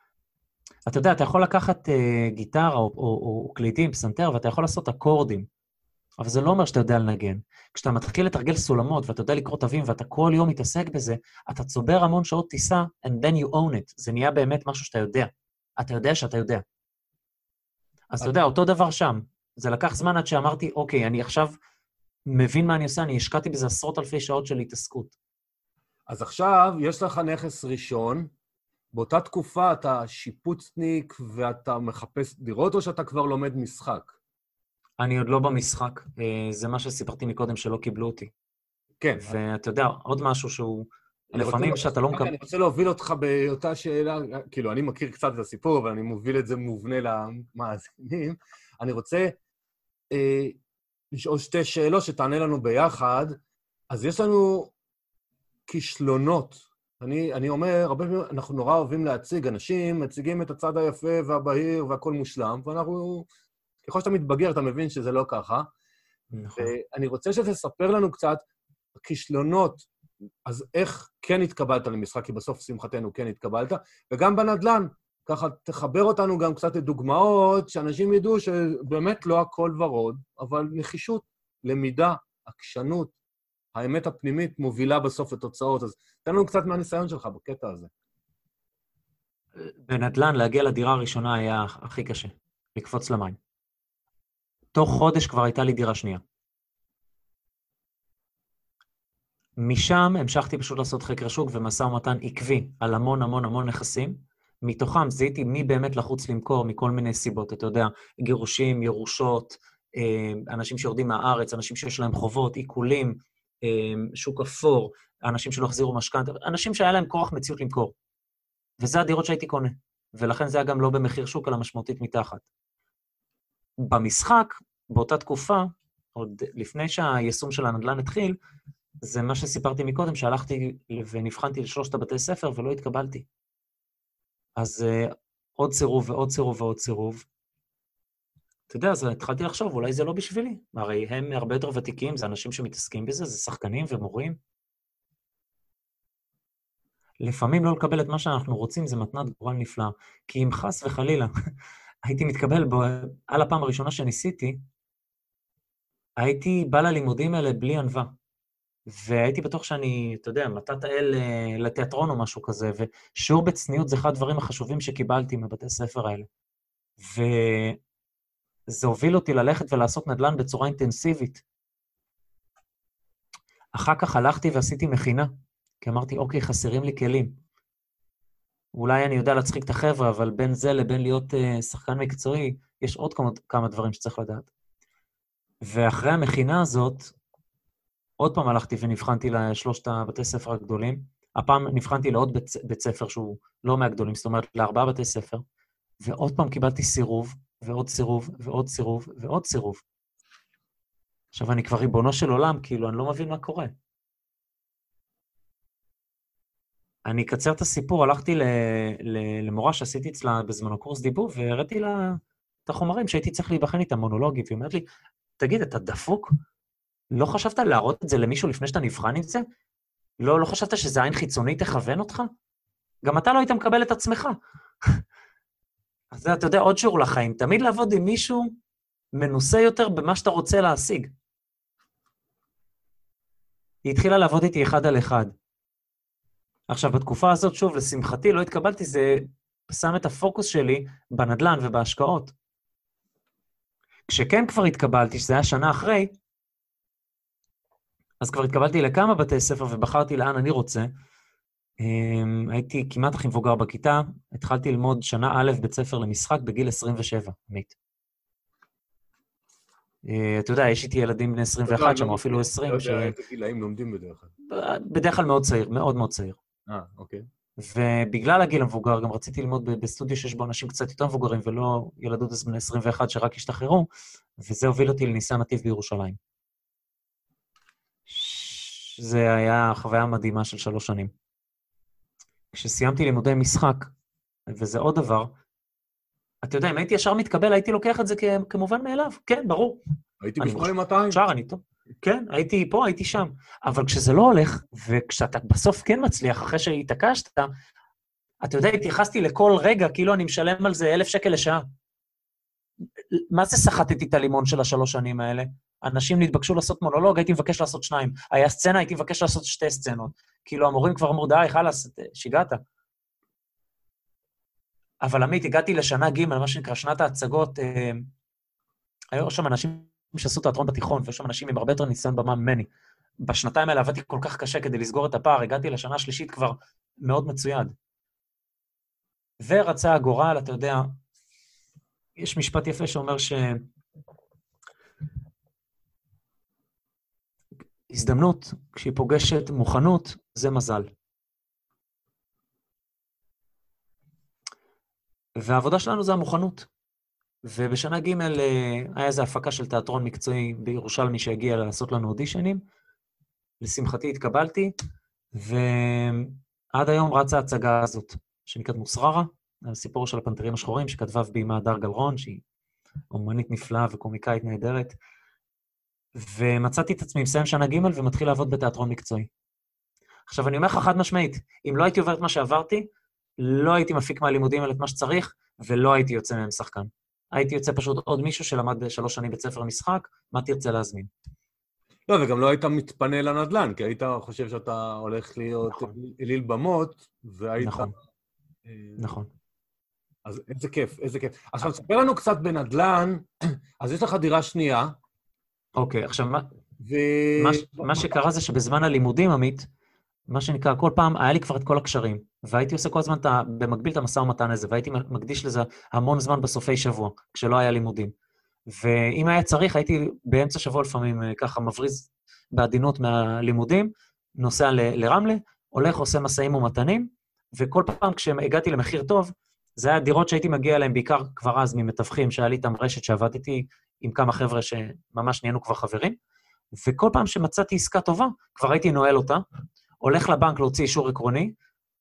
אתה יודע, אתה יכול לקחת uh, גיטרה או, או, או קלידים, פסנתר, ואתה יכול לעשות אקורדים, אבל זה לא אומר שאתה יודע לנגן. כשאתה מתחיל לתרגל סולמות ואתה יודע לקרוא תווים ואתה כל יום מתעסק בזה, אתה צובר המון שעות טיסה, and then you own it. זה נהיה באמת משהו שאתה יודע. אתה יודע שאתה יודע. אז אתה יודע, אותו דבר שם. זה לקח זמן עד שאמרתי, אוקיי, אני עכשיו מבין מה אני עושה, אני השקעתי בזה עשרות אלפי שעות של התעסקות. אז עכשיו יש לך נכס ראשון, באותה תקופה אתה שיפוצניק ואתה מחפש דירות, או שאתה כבר לומד משחק? אני עוד לא במשחק. אה, זה מה שסיפרתי מקודם, שלא קיבלו אותי. כן. ואתה יודע, עוד משהו שהוא... לפעמים שאתה לא מקבל... אני רוצה להוביל אותך באותה שאלה, כאילו, אני מכיר קצת את הסיפור, אבל אני מוביל את זה מובנה למאזינים. אני רוצה אה, לשאול שתי שאלות שתענה לנו ביחד. אז יש לנו כישלונות אני, אני אומר, הרבה פעמים אנחנו נורא אוהבים להציג, אנשים מציגים את הצד היפה והבהיר והכל מושלם, ואנחנו ככל שאתה מתבגר, אתה מבין שזה לא ככה. נכון. ואני רוצה שתספר לנו קצת, כישלונות, אז איך כן התקבלת למשחק, כי בסוף, שמחתנו, כן התקבלת, וגם בנדל"ן, ככה תחבר אותנו גם קצת לדוגמאות, שאנשים ידעו שבאמת לא הכל ורוד, אבל נחישות, למידה, עקשנות, האמת הפנימית מובילה בסוף לתוצאות. אז תן לנו קצת מהניסיון שלך בקטע הזה. בנדל"ן, להגיע לדירה הראשונה היה הכי קשה, לקפוץ למים. תוך חודש כבר הייתה לי דירה שנייה. משם המשכתי פשוט לעשות חקר שוק ומשא ומתן עקבי על המון המון המון נכסים. מתוכם זיהיתי מי באמת לחוץ למכור מכל מיני סיבות, אתה יודע, גירושים, ירושות, אה, אנשים שיורדים מהארץ, אנשים שיש להם חובות, עיקולים, אה, שוק אפור, אנשים שלא החזירו משכנתה, אנשים שהיה להם כוח מציאות למכור. וזה הדירות שהייתי קונה, ולכן זה היה גם לא במחיר שוק, אלא משמעותית מתחת. במשחק, באותה תקופה, עוד לפני שהיישום של הנדל"ן התחיל, זה מה שסיפרתי מקודם, שהלכתי ונבחנתי לשלושת הבתי ספר ולא התקבלתי. אז uh, עוד סירוב ועוד סירוב ועוד סירוב. אתה יודע, אז התחלתי לחשוב, אולי זה לא בשבילי. הרי הם הרבה יותר ותיקים, זה אנשים שמתעסקים בזה, זה שחקנים ומורים. לפעמים לא לקבל את מה שאנחנו רוצים זה מתנת גורל נפלאה. כי אם חס וחלילה הייתי מתקבל בו, על הפעם הראשונה שניסיתי, הייתי בא ללימודים האלה בלי ענווה. והייתי בטוח שאני, אתה יודע, מתת האל אה, לתיאטרון או משהו כזה, ושיעור בצניעות זה אחד הדברים החשובים שקיבלתי מבתי ספר האלה. וזה הוביל אותי ללכת ולעשות נדל"ן בצורה אינטנסיבית. אחר כך הלכתי ועשיתי מכינה, כי אמרתי, אוקיי, חסרים לי כלים. אולי אני יודע להצחיק את החבר'ה, אבל בין זה לבין להיות uh, שחקן מקצועי, יש עוד כמה, כמה דברים שצריך לדעת. ואחרי המכינה הזאת, עוד פעם הלכתי ונבחנתי לשלושת הבתי ספר הגדולים. הפעם נבחנתי לעוד בית, בית ספר שהוא לא מהגדולים, זאת אומרת, לארבעה בתי ספר, ועוד פעם קיבלתי סירוב, ועוד סירוב, ועוד סירוב, ועוד סירוב. עכשיו, אני כבר ריבונו של עולם, כאילו, אני לא מבין מה קורה. אני אקצר את הסיפור, הלכתי ל, ל, למורה שעשיתי אצלה בזמנו קורס דיבור, והראיתי לה את החומרים שהייתי צריך להיבחן איתם, מונולוגים, והיא אומרת לי, תגיד, אתה דפוק? לא חשבת להראות את זה למישהו לפני שאתה נבחן עם זה? לא, לא חשבת שזה עין חיצונית תכוון אותך? גם אתה לא היית מקבל את עצמך. אז אתה יודע, עוד שיעור לחיים, תמיד לעבוד עם מישהו מנוסה יותר במה שאתה רוצה להשיג. היא התחילה לעבוד איתי אחד על אחד. עכשיו, בתקופה הזאת, שוב, לשמחתי לא התקבלתי, זה שם את הפוקוס שלי בנדל"ן ובהשקעות. כשכן כבר התקבלתי, שזה היה שנה אחרי, אז כבר התקבלתי לכמה בתי ספר ובחרתי לאן אני רוצה. Um, הייתי כמעט הכי מבוגר בכיתה, התחלתי ללמוד שנה א' בית ספר למשחק בגיל 27, עמית. Uh, אתה יודע, יש איתי ילדים בני 21 שם, או אפילו 20. לא יודע איזה גילאים לומדים בדרך כלל. בדרך כלל מאוד צעיר, מאוד מאוד צעיר. אה, אוקיי. ובגלל הגיל המבוגר, גם רציתי ללמוד בסטודיו שיש בו אנשים קצת יותר מבוגרים, ולא ילדות בני 21 שרק השתחררו, וזה הוביל אותי לניסן נתיב בירושלים. שזה היה חוויה מדהימה של שלוש שנים. כשסיימתי לימודי משחק, וזה עוד דבר, אתה יודע, אם הייתי ישר מתקבל, הייתי לוקח את זה כמובן מאליו. כן, ברור. הייתי ב-8200. אפשר, אני טוב. כן, הייתי פה, הייתי שם. אבל כשזה לא הולך, וכשאתה בסוף כן מצליח, אחרי שהתעקשת, אתה יודע, התייחסתי לכל רגע כאילו אני משלם על זה אלף שקל לשעה. מה זה סחטתי את הלימון של השלוש שנים האלה? אנשים נתבקשו לעשות מונולוג, הייתי מבקש לעשות שניים. היה סצנה, הייתי מבקש לעשות שתי סצנות. כאילו, המורים כבר אמרו, די, חלאס, שיגעת. אבל עמית, הגעתי לשנה ג', מה שנקרא שנת ההצגות, אה, היו שם אנשים שעשו תיאטרון בתיכון, ויש שם אנשים עם הרבה יותר ניסיון במה ממני. בשנתיים האלה עבדתי כל כך קשה כדי לסגור את הפער, הגעתי לשנה השלישית כבר מאוד מצויד. ורצה הגורל, אתה יודע, יש משפט יפה שאומר ש... הזדמנות, כשהיא פוגשת מוכנות, זה מזל. והעבודה שלנו זה המוכנות. ובשנה ג' אה, היה איזו הפקה של תיאטרון מקצועי בירושלמי שהגיע לעשות לנו אודישנים. לשמחתי התקבלתי, ועד היום רצה ההצגה הזאת, שנקראת מוסררה, הסיפור של הפנתרים השחורים, שכתבה וביימה הדר גלרון, שהיא אומנית נפלאה וקומיקאית נהדרת. ומצאתי את עצמי מסיים שנה ג' ומתחיל לעבוד בתיאטרון מקצועי. עכשיו, אני אומר לך חד משמעית, אם לא הייתי עובר את מה שעברתי, לא הייתי מפיק מהלימודים האלה את מה שצריך, ולא הייתי יוצא מהם שחקן. הייתי יוצא פשוט עוד מישהו שלמד שלוש שנים בית ספר משחק, מה תרצה להזמין. לא, וגם לא היית מתפנה לנדל"ן, כי היית חושב שאתה הולך להיות נכון. אליל במות, והיית... נכון. אה, נכון. אז איזה כיף, איזה כיף. עכשיו, תספר לנו קצת בנדל"ן, אז יש לך דירה שנייה, אוקיי, עכשיו, מה, ו... מה, מה שקרה זה שבזמן הלימודים, עמית, מה שנקרא, כל פעם היה לי כבר את כל הקשרים, והייתי עושה כל הזמן במקביל את המשא ומתן הזה, והייתי מקדיש לזה המון זמן בסופי שבוע, כשלא היה לימודים. ואם היה צריך, הייתי באמצע שבוע לפעמים אה, ככה מבריז בעדינות מהלימודים, נוסע ל- לרמלה, הולך, עושה משאים ומתנים, וכל פעם כשהגעתי למחיר טוב, זה היה דירות שהייתי מגיע אליהן בעיקר כבר אז ממתווכים, שהיה לי איתם רשת שעבדתי עם כמה חבר'ה שממש נהיינו כבר חברים, וכל פעם שמצאתי עסקה טובה, כבר הייתי נועל אותה, הולך לבנק להוציא אישור עקרוני,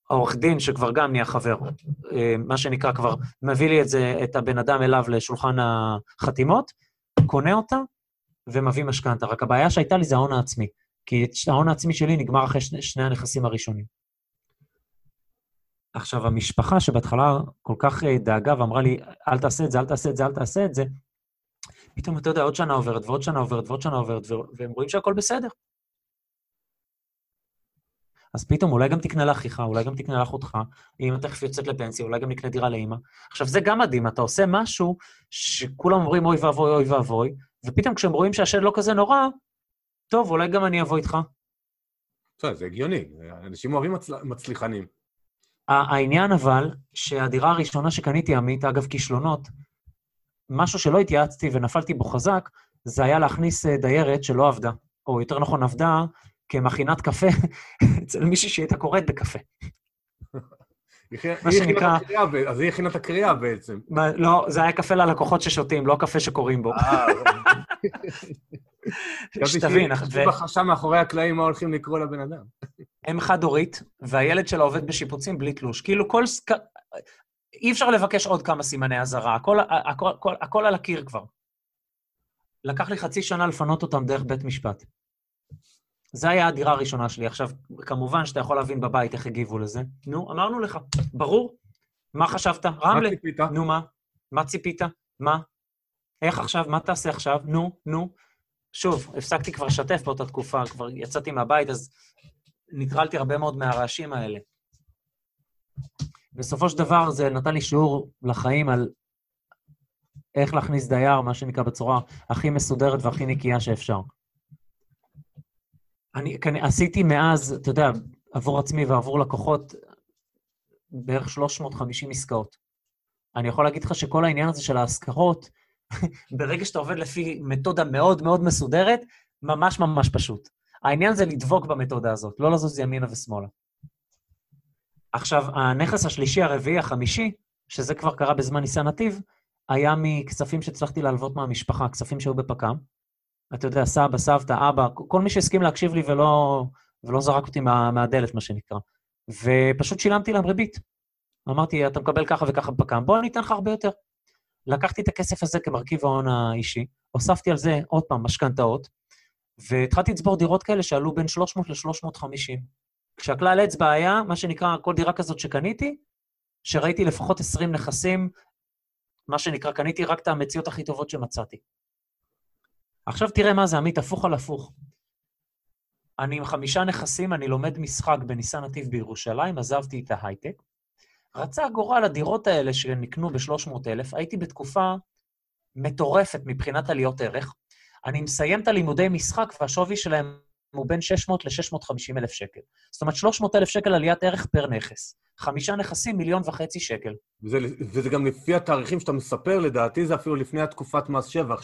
העורך דין, שכבר גם נהיה חבר, אה, מה שנקרא כבר, מביא לי את זה, את הבן אדם אליו לשולחן החתימות, קונה אותה ומביא משכנתה. רק הבעיה שהייתה לי זה ההון העצמי, כי ההון העצמי שלי נגמר אחרי שני, שני הנכסים הראשונים. עכשיו, המשפחה שבהתחלה כל כך אה, דאגה ואמרה לי, אל תעשה את זה, אל תעשה את זה, אל תעשה את זה, פתאום, אתה יודע, עוד שנה עוברת, ועוד שנה עוברת, ועוד שנה עוברת, והם רואים שהכל בסדר. אז פתאום אולי גם תקנה לאחיך, אולי גם תקנה לאחותך, אמא תכף יוצאת לפנסיה, אולי גם נקנה דירה לאמא. עכשיו, זה גם מדהים, אתה עושה משהו שכולם אומרים אוי ואבוי, אוי ואבוי, ופתאום כשהם רואים שהשד לא כזה נורא, טוב, אולי גם אני אבוא איתך. בסדר, זה הגיוני, אנשים אוהבים מצל- מצליחנים. העניין אבל, שהדירה הראשונה שקניתי, עמית, אגב כישלונות, משהו שלא התייעצתי ונפלתי בו חזק, זה היה להכניס אה, דיירת שלא עבדה, או יותר נכון עבדה כמכינת קפה אצל מישהי שהייתה קוראת בקפה. מה שנקרא- אז היא הכינה את הקריאה בעצם. לא, זה היה קפה ללקוחות ששותים, לא קפה שקוראים בו. אה, שתבין, חשבתי בחשב מאחורי הקלעים מה הולכים לקרוא לבן אדם. אם חד-הורית, והילד שלה עובד בשיפוצים בלי תלוש. כאילו כל... אי אפשר לבקש עוד כמה סימני אזהרה, הכל, הכל, הכל, הכל על הקיר כבר. לקח לי חצי שנה לפנות אותם דרך בית משפט. זו הייתה הדירה הראשונה שלי. עכשיו, כמובן שאתה יכול להבין בבית איך הגיבו לזה. נו, אמרנו לך, ברור. מה חשבת? רמלה. מה ציפית? נו, מה? מה ציפית? מה? איך עכשיו? מה תעשה עכשיו? נו, נו. שוב, הפסקתי כבר לשתף באותה תקופה, כבר יצאתי מהבית, אז נטרלתי הרבה מאוד מהרעשים האלה. בסופו של דבר זה נתן לי שיעור לחיים על איך להכניס דייר, מה שנקרא, בצורה הכי מסודרת והכי נקייה שאפשר. אני כנ- עשיתי מאז, אתה יודע, עבור עצמי ועבור לקוחות, בערך 350 עסקאות. אני יכול להגיד לך שכל העניין הזה של ההשכרות, ברגע שאתה עובד לפי מתודה מאוד מאוד מסודרת, ממש ממש פשוט. העניין זה לדבוק במתודה הזאת, לא לזוז ימינה ושמאלה. עכשיו, הנכס השלישי, הרביעי, החמישי, שזה כבר קרה בזמן ניסן נתיב, היה מכספים שהצלחתי להלוות מהמשפחה, כספים שהיו בפק"ם. אתה יודע, סבא, סבתא, אבא, כל מי שהסכים להקשיב לי ולא, ולא זרק אותי מה, מהדלת, מה שנקרא. ופשוט שילמתי להם ריבית. אמרתי, אתה מקבל ככה וככה בפק"ם, בוא אני אתן לך הרבה יותר. לקחתי את הכסף הזה כמרכיב ההון האישי, הוספתי על זה עוד פעם משכנתאות, והתחלתי לצבור דירות כאלה שעלו בין 300 ל-350. כשהכלל אצבע היה, מה שנקרא, כל דירה כזאת שקניתי, שראיתי לפחות 20 נכסים, מה שנקרא, קניתי רק את המציאות הכי טובות שמצאתי. עכשיו תראה מה זה, עמית, הפוך על הפוך. אני עם חמישה נכסים, אני לומד משחק בניסן נתיב בירושלים, עזבתי את ההייטק. רצה הגורל, הדירות האלה שנקנו ב-300,000, הייתי בתקופה מטורפת מבחינת עליות ערך. אני מסיים את הלימודי משחק והשווי שלהם הוא בין 600 ל-650 אלף שקל. זאת אומרת, 300 אלף שקל עליית ערך פר נכס. חמישה נכסים, מיליון וחצי שקל. וזה, וזה גם לפי התאריכים שאתה מספר, לדעתי זה אפילו לפני התקופת מס שבח,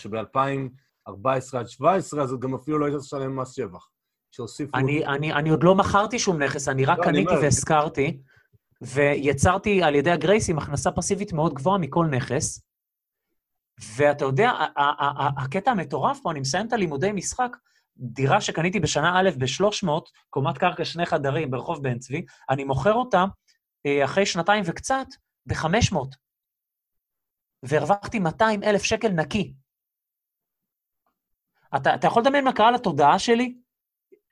שב-2014 עד 2017, אז גם אפילו לא היית לשלם מס שבח. שהוסיפו... אני, אני, אני עוד לא מכרתי שום נכס, אני רק לא, קניתי והשכרתי, ויצרתי על ידי הגרייסים הכנסה פסיבית מאוד גבוהה מכל נכס. ואתה יודע, ה- ה- ה- ה- הקטע המטורף פה, אני מסיים את הלימודי משחק, דירה שקניתי בשנה א' ב-300, קומת קרקע שני חדרים ברחוב בן צבי, אני מוכר אותה אה, אחרי שנתיים וקצת ב-500. והרווחתי 200 אלף שקל נקי. אתה, אתה יכול לדמיין מה קרה לתודעה שלי?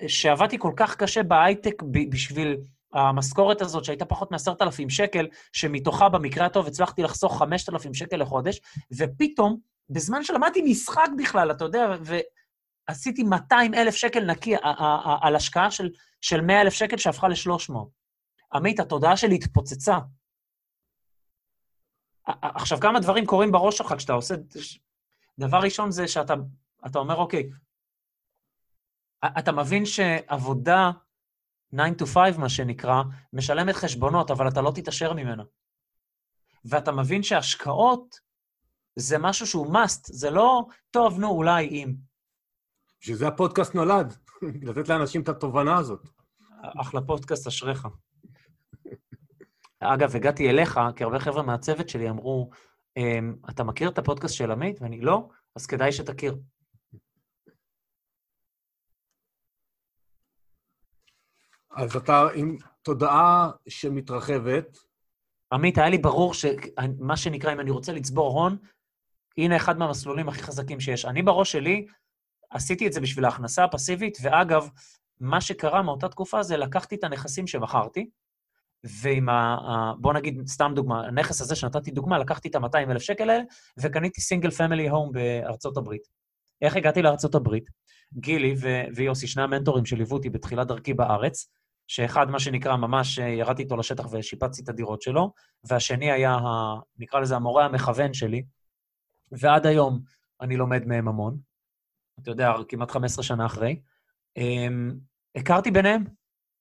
שעבדתי כל כך קשה בהייטק בשביל המשכורת הזאת, שהייתה פחות מ-10,000 שקל, שמתוכה במקרה הטוב הצלחתי לחסוך 5,000 שקל לחודש, ופתאום, בזמן שלמדתי משחק בכלל, אתה יודע, ועשיתי 200 אלף שקל נקי על השקעה של, של 100 אלף שקל שהפכה ל-300. עמית, התודעה שלי התפוצצה. עכשיו, כמה דברים קורים בראש שלך כשאתה עושה... דבר ראשון זה שאתה אתה אומר, אוקיי, אתה מבין שעבודה 9 to 5, מה שנקרא, משלמת חשבונות, אבל אתה לא תתעשר ממנה. ואתה מבין שהשקעות זה משהו שהוא must, זה לא, טוב, נו, אולי אם. בשביל זה הפודקאסט נולד, לתת לאנשים את התובנה הזאת. אחלה פודקאסט, אשריך. אגב, הגעתי אליך, כי הרבה חבר'ה מהצוות שלי אמרו, אמ, אתה מכיר את הפודקאסט של עמית? ואני, לא, אז כדאי שתכיר. אז אתה עם תודעה שמתרחבת. עמית, היה לי ברור שמה שנקרא, אם אני רוצה לצבור הון, הנה אחד מהמסלולים הכי חזקים שיש. אני בראש שלי עשיתי את זה בשביל ההכנסה הפסיבית, ואגב, מה שקרה מאותה תקופה זה לקחתי את הנכסים שמכרתי, ועם ה... בוא נגיד, סתם דוגמה, הנכס הזה שנתתי דוגמה, לקחתי את ה-200 אלף שקל האלה, וקניתי סינגל פמילי הום בארצות הברית. איך הגעתי לארצות הברית? גילי ו- ויוסי, שני המנטורים שליוו אותי בתחילת דרכי בארץ, שאחד, מה שנקרא, ממש אה, ירדתי איתו לשטח ושיפצתי את הדירות שלו, והשני היה, ה, נקרא לזה, המורה המכוון שלי, ועד היום אני לומד מהם המון, אתה יודע, כמעט 15 שנה אחרי. Um, הכרתי ביניהם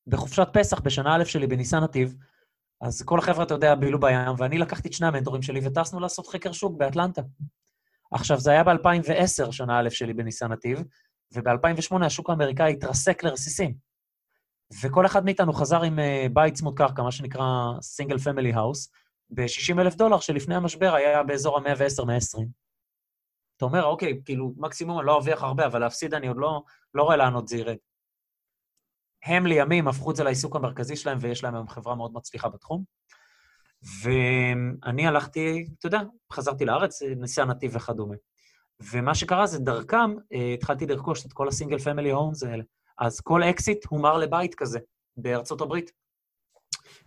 בחופשת פסח בשנה א' שלי בניסן נתיב, אז כל החבר'ה, אתה יודע, בילו בים, ואני לקחתי את שני המנטורים שלי וטסנו לעשות חקר שוק באטלנטה. עכשיו, זה היה ב-2010, שנה א' שלי בניסן נתיב, וב-2008 השוק האמריקאי התרסק לרסיסים. וכל אחד מאיתנו חזר עם אה, בית צמוד קרקע, מה שנקרא single family house, ב-60 אלף דולר, שלפני המשבר היה באזור ה-110-120. אתה אומר, אוקיי, כאילו, מקסימום אני לא ארוויח הרבה, אבל להפסיד אני עוד לא, לא רואה לאן עוד זה ירד. הם לימים הפכו את זה לעיסוק המרכזי שלהם, ויש להם היום חברה מאוד מצליחה בתחום. ואני הלכתי, אתה יודע, חזרתי לארץ, ניסן נתיב וכדומה. ומה שקרה זה דרכם, אה, התחלתי לרכוש את כל ה single family homes האלה. אז כל אקזיט הומר לבית כזה בארצות הברית,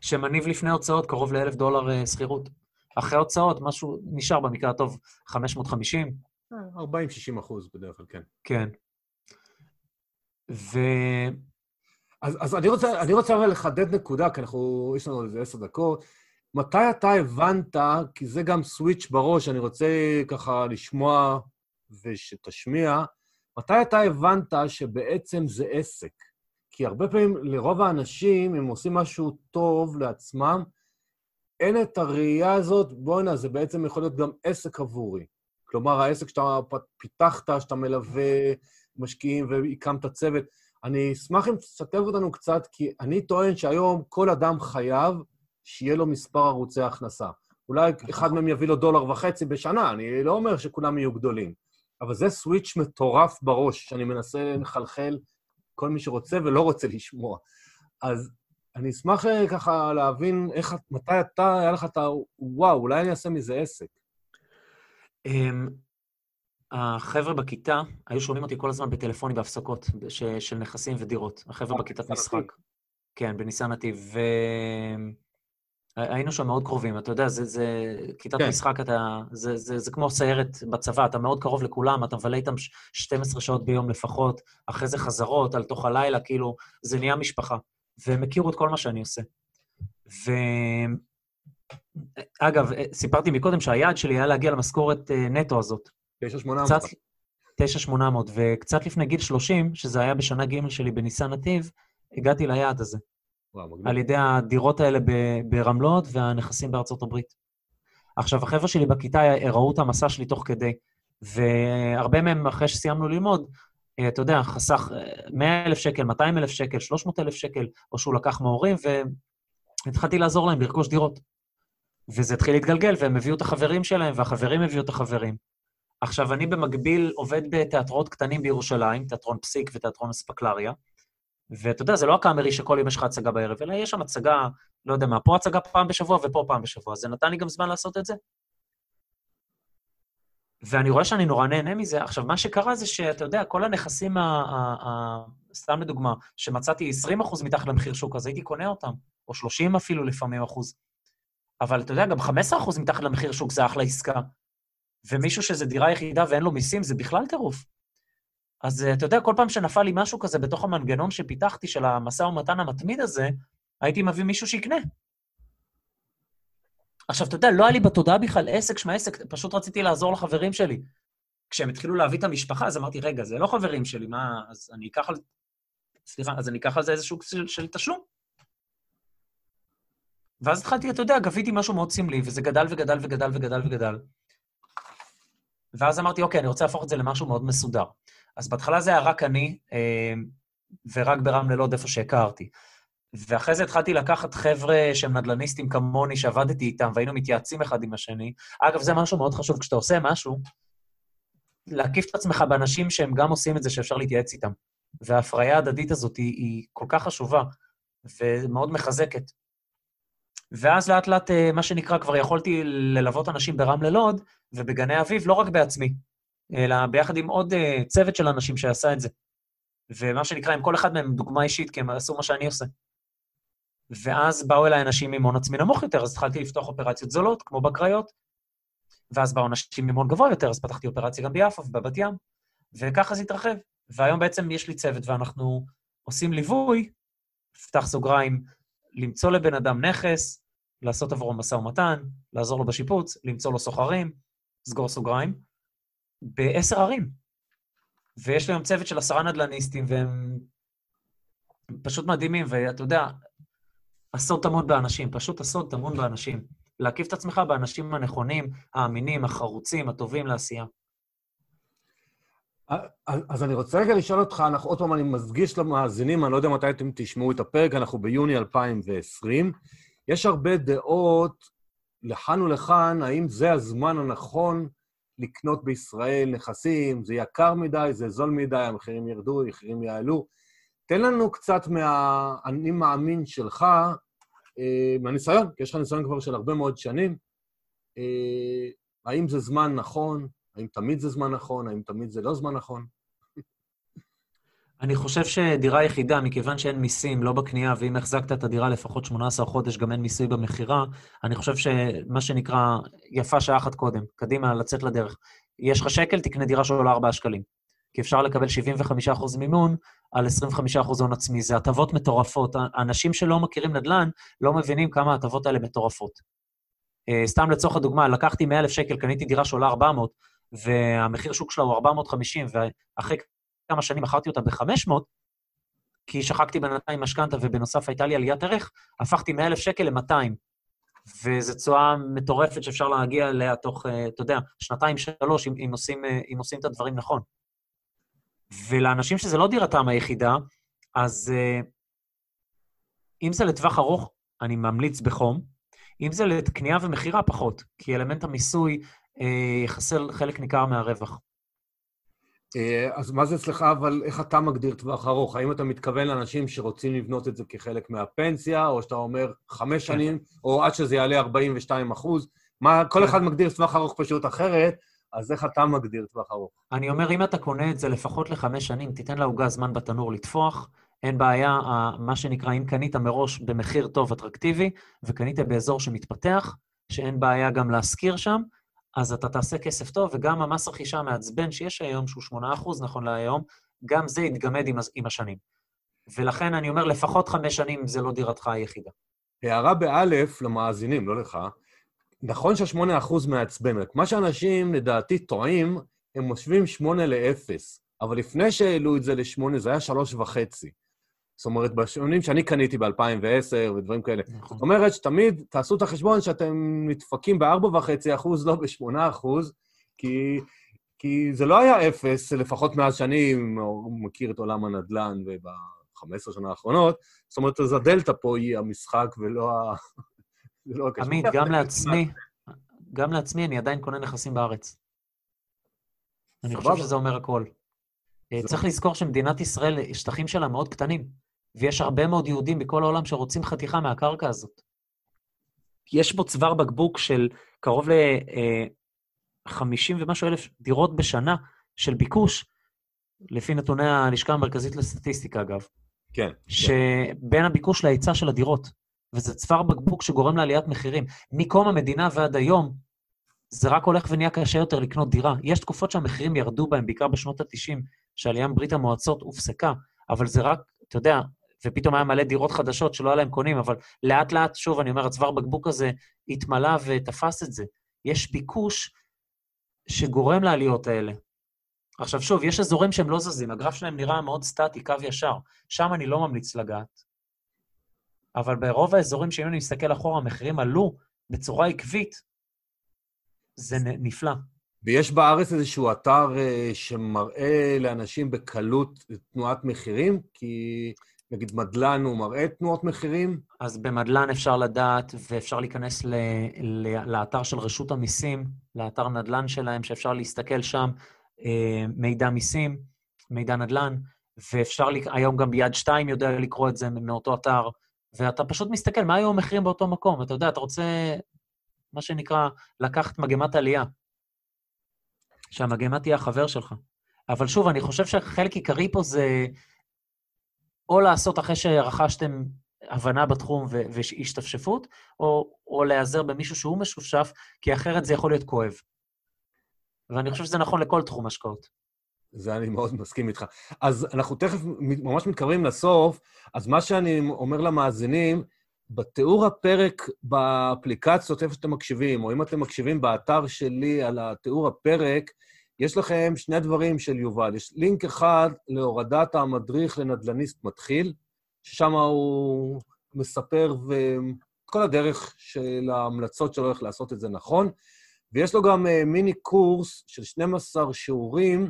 שמניב לפני הוצאות קרוב לאלף דולר אה, שכירות. אחרי הוצאות, משהו נשאר במקרה הטוב 550. 40-60 אחוז בדרך כלל, כן. כן. ו... אז, אז אני רוצה, אני רוצה אבל לחדד נקודה, כי אנחנו, יש לנו איזה עשר דקות. מתי אתה הבנת, כי זה גם סוויץ' בראש, אני רוצה ככה לשמוע ושתשמיע, מתי אתה הבנת שבעצם זה עסק? כי הרבה פעמים, לרוב האנשים, הם עושים משהו טוב לעצמם, אין את הראייה הזאת, בוא'נה, זה בעצם יכול להיות גם עסק עבורי. כלומר, העסק שאתה פיתחת, שאתה מלווה משקיעים והקמת צוות. אני אשמח אם תשתף אותנו קצת, כי אני טוען שהיום כל אדם חייב שיהיה לו מספר ערוצי הכנסה. אולי אחד מהם יביא לו דולר וחצי בשנה, אני לא אומר שכולם יהיו גדולים. אבל זה סוויץ' מטורף בראש, שאני מנסה לחלחל כל מי שרוצה ולא רוצה לשמוע. אז אני אשמח אה, ככה להבין איך, מתי אתה, היה לך את ה... וואו, אולי אני אעשה מזה עסק. Um, החבר'ה בכיתה היו שומעים אותי כל הזמן בטלפונים בהפסקות של נכסים ודירות. החבר'ה אה, בכיתת משחק. כן, בניסן נתיב. היינו שם מאוד קרובים, אתה יודע, זה, זה כיתת כן. משחק, אתה, זה, זה, זה כמו סיירת בצבא, אתה מאוד קרוב לכולם, אתה מבלה איתם 12 שעות ביום לפחות, אחרי זה חזרות, על תוך הלילה, כאילו, זה נהיה משפחה. והם הכירו את כל מה שאני עושה. ו... אגב, סיפרתי מקודם שהיעד שלי היה להגיע למשכורת אה, נטו הזאת. 9,800. 9,800, וקצת לפני גיל 30, שזה היה בשנה ג' שלי בניסן נתיב, הגעתי ליעד הזה. על ידי הדירות האלה ברמלות והנכסים בארצות הברית. עכשיו, החבר'ה שלי בכיתה ראו את המסע שלי תוך כדי, והרבה מהם, אחרי שסיימנו ללמוד, אה, אתה יודע, חסך 100 אלף שקל, 200 אלף שקל, 300 אלף שקל, או שהוא לקח מההורים, והתחלתי לעזור להם לרכוש דירות. וזה התחיל להתגלגל, והם הביאו את החברים שלהם, והחברים הביאו את החברים. עכשיו, אני במקביל עובד בתיאטרות קטנים בירושלים, תיאטרון פסיק ותיאטרון אספקלריה, ואתה יודע, זה לא הקאמרי שכל יום יש לך הצגה בערב, אלא יש שם הצגה, לא יודע מה, פה הצגה פעם בשבוע ופה פעם בשבוע. זה נתן לי גם זמן לעשות את זה. ואני רואה שאני נורא נהנה מזה. עכשיו, מה שקרה זה שאתה יודע, כל הנכסים, ה, ה, ה, סתם לדוגמה, שמצאתי 20% מתחת למחיר שוק, אז הייתי קונה אותם, או 30 אפילו לפעמים אחוז. אבל אתה יודע, גם 15% מתחת למחיר שוק זה אחלה עסקה. ומישהו שזה דירה יחידה ואין לו מיסים, זה בכלל טירוף. אז אתה יודע, כל פעם שנפל לי משהו כזה בתוך המנגנון שפיתחתי של המשא ומתן המתמיד הזה, הייתי מביא מישהו שיקנה. עכשיו, אתה יודע, לא היה לי בתודעה בכלל עסק שמה עסק, פשוט רציתי לעזור לחברים שלי. כשהם התחילו להביא את המשפחה, אז אמרתי, רגע, זה לא חברים שלי, מה, אז אני אקח על... סליחה, אז אני אקח על זה איזשהו של, של תשלום. ואז התחלתי, אתה יודע, גביתי משהו מאוד סמלי, וזה גדל וגדל וגדל וגדל וגדל. ואז אמרתי, אוקיי, אני רוצה להפוך את זה למשהו מאוד מסודר. אז בהתחלה זה היה רק אני, אה, ורק ברמלה לוד, איפה שהכרתי. ואחרי זה התחלתי לקחת חבר'ה שהם נדל"ניסטים כמוני, שעבדתי איתם, והיינו מתייעצים אחד עם השני. אגב, זה משהו מאוד חשוב, כשאתה עושה משהו, להקיף את עצמך באנשים שהם גם עושים את זה, שאפשר להתייעץ איתם. וההפריה ההדדית הזאת היא, היא כל כך חשובה ומאוד מחזקת. ואז לאט לאט, אה, מה שנקרא, כבר יכולתי ללוות אנשים ברמלה לוד ובגני אביב, לא רק בעצמי, אלא ביחד עם עוד אה, צוות של אנשים שעשה את זה. ומה שנקרא, עם כל אחד מהם דוגמה אישית, כי הם עשו מה שאני עושה. ואז באו אליי אנשים עם הון עצמי נמוך יותר, אז התחלתי לפתוח אופרציות זולות, כמו בקריות, ואז באו אנשים עם הון גבוה יותר, אז פתחתי אופרציה גם ביפו ובבת ים, וככה זה התרחב. והיום בעצם יש לי צוות ואנחנו עושים ליווי, פתח סוגריים, למצוא לבן אדם נכס, לעשות עבורו משא ומתן, לעזור לו בשיפוץ, למצוא לו סוחרים, סגור סוגריים, בעשר ערים. ויש לי היום צוות של עשרה נדל"ניסטים, והם פשוט מדהימים, ואתה יודע, הסוד טמון באנשים, פשוט הסוד טמון באנשים. להקיף את עצמך באנשים הנכונים, האמינים, החרוצים, הטובים לעשייה. אז אני רוצה רגע לשאול אותך, אנחנו עוד פעם, אני מדגיש למאזינים, אני לא יודע מתי אתם תשמעו את הפרק, אנחנו ביוני 2020. יש הרבה דעות לכאן ולכאן, האם זה הזמן הנכון לקנות בישראל נכסים, זה יקר מדי, זה זול מדי, המחירים ירדו, המחירים יעלו. תן לנו קצת מהאני מאמין שלך, אה, מהניסיון, כי יש לך ניסיון כבר של הרבה מאוד שנים. אה, האם זה זמן נכון? האם תמיד זה זמן נכון? האם תמיד זה לא זמן נכון? אני חושב שדירה יחידה, מכיוון שאין מיסים, לא בקנייה, ואם החזקת את הדירה לפחות 18 חודש, גם אין מיסוי במכירה, אני חושב שמה שנקרא, יפה שעה אחת קודם, קדימה, לצאת לדרך. יש לך שקל, תקנה דירה שעולה 4 שקלים. כי אפשר לקבל 75% מימון על 25% הון עצמי. זה הטבות מטורפות. אנשים שלא מכירים נדל"ן לא מבינים כמה ההטבות האלה מטורפות. Uh, סתם לצורך הדוגמה, לקחתי 100,000 שקל, קניתי דירה שעולה 400, והמחיר שוק שלה הוא 450, ואחרי כמה שנים מכרתי אותה ב-500, כי שחקתי בינתיים משכנתה ובנוסף הייתה לי עליית ערך, הפכתי 100,000 שקל ל-200. וזו תשואה מטורפת שאפשר להגיע אליה תוך, אה, אתה יודע, שנתיים, שלוש, אם, אם, עושים, אה, אם עושים את הדברים נכון. ולאנשים שזה לא דירתם היחידה, אז uh, אם זה לטווח ארוך, אני ממליץ בחום. אם זה לקנייה ומכירה, פחות, כי אלמנט המיסוי יחסל חלק ניכר מהרווח. אה, אז מה זה אצלך, אבל איך אתה מגדיר טווח ארוך? האם אתה מתכוון לאנשים שרוצים לבנות את זה כחלק מהפנסיה, או שאתה אומר חמש כן. שנים, או עד שזה יעלה 42 אחוז? מה, כל כן. אחד מגדיר טווח ארוך פשוט אחרת, אז איך אתה מגדיר טווח ארוך? אני אומר, אם אתה קונה את זה לפחות לחמש שנים, תיתן לעוגה זמן בתנור לטפוח, אין בעיה, מה שנקרא, אם קנית מראש במחיר טוב, אטרקטיבי, וקנית באזור שמתפתח, שאין בעיה גם להשכיר שם, אז אתה תעשה כסף טוב, וגם המס רכישה המעצבן שיש היום, שהוא 8% נכון להיום, גם זה יתגמד עם, עם השנים. ולכן אני אומר, לפחות חמש שנים זה לא דירתך היחידה. הערה באלף למאזינים, לא לך, נכון שהשמונה אחוז מעצבן, רק מה שאנשים לדעתי טועים, הם מושבים שמונה לאפס, אבל לפני שהעלו את זה לשמונה זה היה שלוש וחצי. זאת אומרת, בשעונים שאני קניתי ב-2010 ודברים כאלה. נכון. זאת אומרת שתמיד תעשו את החשבון שאתם נדפקים ב-4.5 אחוז, לא ב-8 אחוז, כי, כי זה לא היה אפס, לפחות מאז שאני מכיר את עולם הנדל"ן וב-15 שנה האחרונות. זאת אומרת, אז הדלתא פה היא המשחק ולא ה... לא עמית, גם לעצמי, גם לעצמי אני עדיין קונה נכסים בארץ. אני חושב שזה אומר הכל. צריך לזכור שמדינת ישראל, שטחים שלה מאוד קטנים, ויש הרבה מאוד יהודים בכל העולם שרוצים חתיכה מהקרקע הזאת. יש בו צוואר בקבוק של קרוב ל... 50 ומשהו אלף דירות בשנה של ביקוש, לפי נתוני הלשכה המרכזית לסטטיסטיקה, אגב. כן. שבין הביקוש להיצע של הדירות, וזה צוואר בקבוק שגורם לעליית מחירים. מקום המדינה ועד היום, זה רק הולך ונהיה קשה יותר לקנות דירה. יש תקופות שהמחירים ירדו בהם, בעיקר בשנות ה-90, שהעלייה מברית המועצות הופסקה, אבל זה רק, אתה יודע, ופתאום היה מלא דירות חדשות שלא היה להם קונים, אבל לאט-לאט, שוב, אני אומר, הצוואר בקבוק הזה התמלא ותפס את זה. יש ביקוש שגורם לעליות האלה. עכשיו, שוב, יש אזורים שהם לא זזים, הגרף שלהם נראה מאוד סטטי, קו ישר. שם אני לא ממליץ לגעת. אבל ברוב האזורים שאם אני מסתכל אחורה, המחירים עלו בצורה עקבית, זה נפלא. ויש בארץ איזשהו אתר אה, שמראה לאנשים בקלות תנועת מחירים? כי נגיד מדלן הוא מראה תנועות מחירים? אז במדלן אפשר לדעת, ואפשר להיכנס ל, ל, לאתר של רשות המיסים, לאתר נדלן שלהם, שאפשר להסתכל שם, אה, מידע מיסים, מידע נדלן, ואפשר, היום גם ביד שתיים יודע לקרוא את זה מאותו אתר, ואתה פשוט מסתכל, מה היו המחירים באותו מקום? אתה יודע, אתה רוצה, מה שנקרא, לקחת מגמת עלייה. שהמגמה תהיה החבר שלך. אבל שוב, אני חושב שחלק עיקרי פה זה או לעשות אחרי שרכשתם הבנה בתחום והשתפשפות, או, או להיעזר במישהו שהוא משופשף, כי אחרת זה יכול להיות כואב. ואני חושב שזה נכון לכל תחום השקעות. זה אני מאוד מסכים איתך. אז אנחנו תכף ממש מתקרבים לסוף, אז מה שאני אומר למאזינים, בתיאור הפרק באפליקציות, איפה שאתם מקשיבים, או אם אתם מקשיבים באתר שלי על התיאור הפרק, יש לכם שני דברים של יובל. יש לינק אחד להורדת המדריך לנדל"ניסט מתחיל, ששם הוא מספר כל הדרך של ההמלצות שלו איך לעשות את זה נכון, ויש לו גם אה, מיני קורס של 12 שיעורים,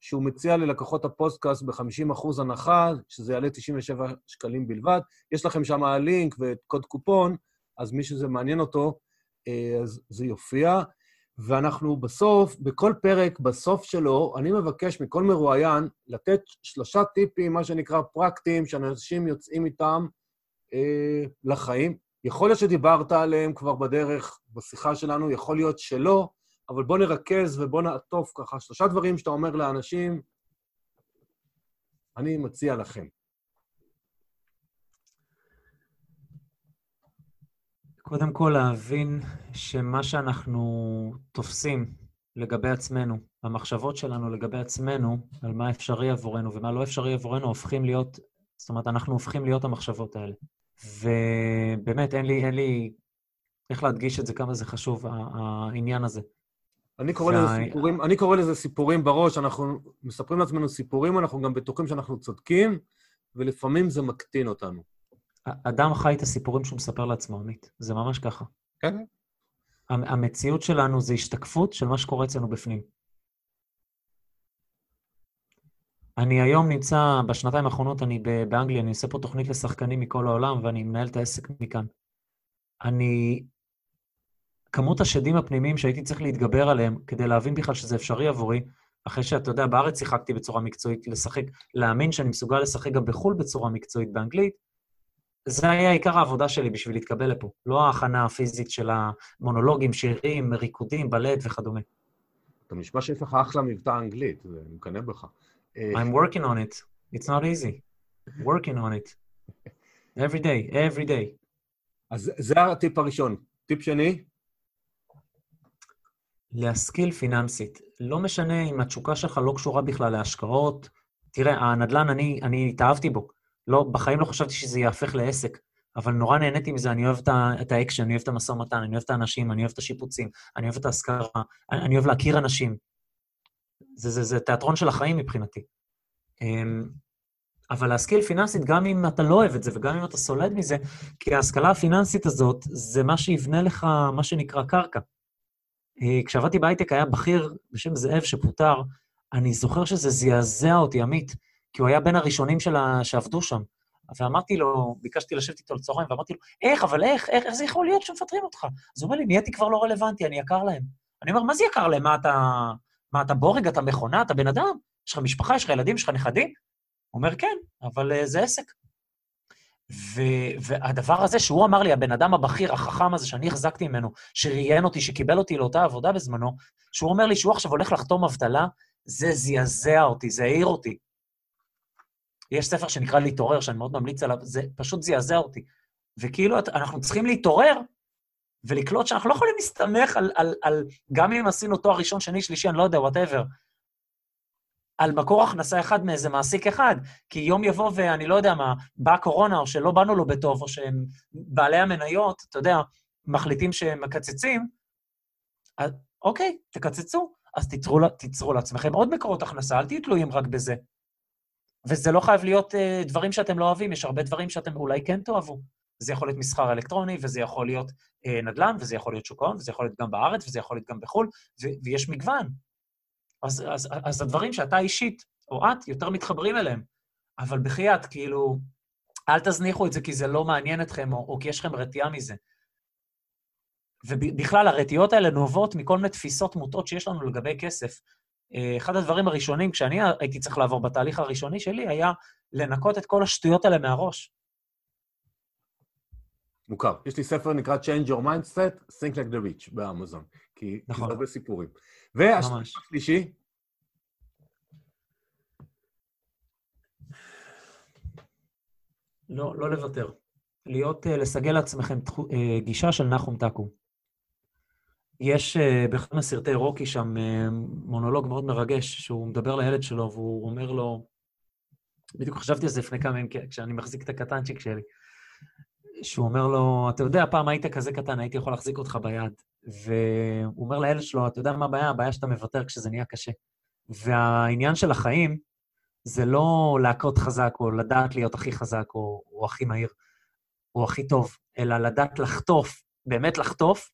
שהוא מציע ללקוחות הפודקאסט ב-50% הנחה, שזה יעלה 97 שקלים בלבד. יש לכם שם לינק וקוד קופון, אז מי שזה מעניין אותו, אה, אז זה יופיע. ואנחנו בסוף, בכל פרק, בסוף שלו, אני מבקש מכל מרואיין לתת שלושה טיפים, מה שנקרא פרקטיים, שאנשים יוצאים איתם אה, לחיים. יכול להיות שדיברת עליהם כבר בדרך, בשיחה שלנו, יכול להיות שלא, אבל בוא נרכז ובוא נעטוף ככה שלושה דברים שאתה אומר לאנשים, אני מציע לכם. קודם כל להבין שמה שאנחנו תופסים לגבי עצמנו, המחשבות שלנו לגבי עצמנו, על מה אפשרי עבורנו ומה לא אפשרי עבורנו, הופכים להיות, זאת אומרת, אנחנו הופכים להיות המחשבות האלה. ובאמת, אין לי, אין לי איך להדגיש את זה, כמה זה חשוב, העניין הזה. אני קורא, לזה סיפורים, אני קורא לזה סיפורים בראש, אנחנו מספרים לעצמנו סיפורים, אנחנו גם בטוחים שאנחנו צודקים, ולפעמים זה מקטין אותנו. אדם חי את הסיפורים שהוא מספר לעצמו, עמית. זה ממש ככה. כן. המציאות שלנו זה השתקפות של מה שקורה אצלנו בפנים. אני היום נמצא, בשנתיים האחרונות אני באנגליה, אני עושה פה תוכנית לשחקנים מכל העולם, ואני מנהל את העסק מכאן. אני... כמות השדים הפנימיים שהייתי צריך להתגבר עליהם כדי להבין בכלל שזה אפשרי עבורי, אחרי שאתה יודע, בארץ שיחקתי בצורה מקצועית, לשחק, להאמין שאני מסוגל לשחק גם בחו"ל בצורה מקצועית באנגלית, זה היה עיקר העבודה שלי בשביל להתקבל לפה, לא ההכנה הפיזית של המונולוגים, שירים, ריקודים, בלט וכדומה. אתה נשמע שיש לך אחלה מבטא אנגלית, אני מקנא בך. I'm working on it. It's not easy. working on it. every day, every day. אז זה הטיפ הראשון. טיפ שני? להשכיל פיננסית. לא משנה אם התשוקה שלך לא קשורה בכלל להשקעות. תראה, הנדל"ן, אני, אני התאהבתי בו. לא, בחיים לא חשבתי שזה יהפך לעסק, אבל נורא נהניתי מזה, אני אוהב את האקשן, אני אוהב את המשא ומתן, אני אוהב את האנשים, אני אוהב את השיפוצים, אני אוהב את ההשכרה, אני אוהב להכיר אנשים. זה, זה, זה תיאטרון של החיים מבחינתי. אמ, אבל להשכיל פיננסית, גם אם אתה לא אוהב את זה וגם אם אתה סולד מזה, כי ההשכלה הפיננסית הזאת זה מה שיבנה לך, מה שנקרא קרקע. אה, כשעבדתי בהייטק היה בכיר בשם זאב שפוטר, אני זוכר שזה זעזע אותי, עמית. כי הוא היה בין הראשונים שלה, שעבדו שם. ואמרתי לו, ביקשתי לשבת איתו לצהריים, ואמרתי לו, איך, אבל איך, איך, איך זה יכול להיות שמפטרים אותך? אז הוא אומר לי, נהייתי כבר לא רלוונטי, אני יקר להם. אני אומר, מה זה יקר להם? מה אתה, מה אתה בורג, אתה מכונה, אתה בן אדם? יש לך משפחה, יש לך ילדים, יש לך נכדים? הוא אומר, כן, אבל uh, זה עסק. ו- והדבר הזה שהוא אמר לי, הבן אדם הבכיר, החכם הזה שאני החזקתי ממנו, שראיין אותי, שקיבל אותי לאותה עבודה בזמנו, שהוא אומר לי שהוא עכשיו הולך לחתום אבטלה, זה זעזע אותי, זה העיר אותי. יש ספר שנקרא להתעורר, שאני מאוד ממליץ עליו, זה פשוט זעזע אותי. וכאילו, אנחנו צריכים להתעורר ולקלוט שאנחנו לא יכולים להסתמך על, על, על, גם אם עשינו תואר ראשון, שני, שלישי, אני לא יודע, וואטאבר, על מקור הכנסה אחד מאיזה מעסיק אחד, כי יום יבוא ואני לא יודע מה, באה קורונה, או שלא באנו לו בטוב, או שהם בעלי המניות, אתה יודע, מחליטים שהם מקצצים, אז אוקיי, תקצצו, אז תיצרו, תיצרו לעצמכם עוד מקורות הכנסה, אל תהיו תלויים רק בזה. וזה לא חייב להיות uh, דברים שאתם לא אוהבים, יש הרבה דברים שאתם אולי כן תאהבו. זה יכול להיות מסחר אלקטרוני, וזה יכול להיות uh, נדל"ן, וזה יכול להיות שוק ההון, וזה יכול להיות גם בארץ, וזה יכול להיות גם בחו"ל, ו- ויש מגוון. אז, אז, אז הדברים שאתה אישית, או את, יותר מתחברים אליהם. אבל בחייאת, כאילו, אל תזניחו את זה כי זה לא מעניין אתכם, או, או כי יש לכם רתיעה מזה. ובכלל, הרתיעות האלה נובעות מכל מיני תפיסות מוטעות שיש לנו לגבי כסף. אה, אחד הדברים הראשונים, כשאני הייתי צריך לעבור בתהליך הראשוני שלי, היה לנקות את כל השטויות האלה מהראש. מוכר. יש לי ספר נקרא Change Your Mindset, Think Like the Rich באמזון, כי נכון. זה הרבה סיפורים. והשלישי? לא, לא לוותר. להיות, אה, לסגל לעצמכם אה, גישה של נחום תקו. יש באחד מסרטי רוקי שם מונולוג מאוד מרגש, שהוא מדבר לילד שלו והוא אומר לו, בדיוק חשבתי על זה לפני כמה ימים, כשאני מחזיק את הקטנצ'יק שלי, שהוא אומר לו, אתה יודע, פעם היית כזה קטן, הייתי יכול להחזיק אותך ביד. והוא אומר לילד שלו, אתה יודע מה הבעיה? הבעיה שאתה מוותר כשזה נהיה קשה. והעניין של החיים זה לא להכות חזק, או לדעת להיות הכי חזק, או, או הכי מהיר, או הכי טוב, אלא לדעת לחטוף, באמת לחטוף,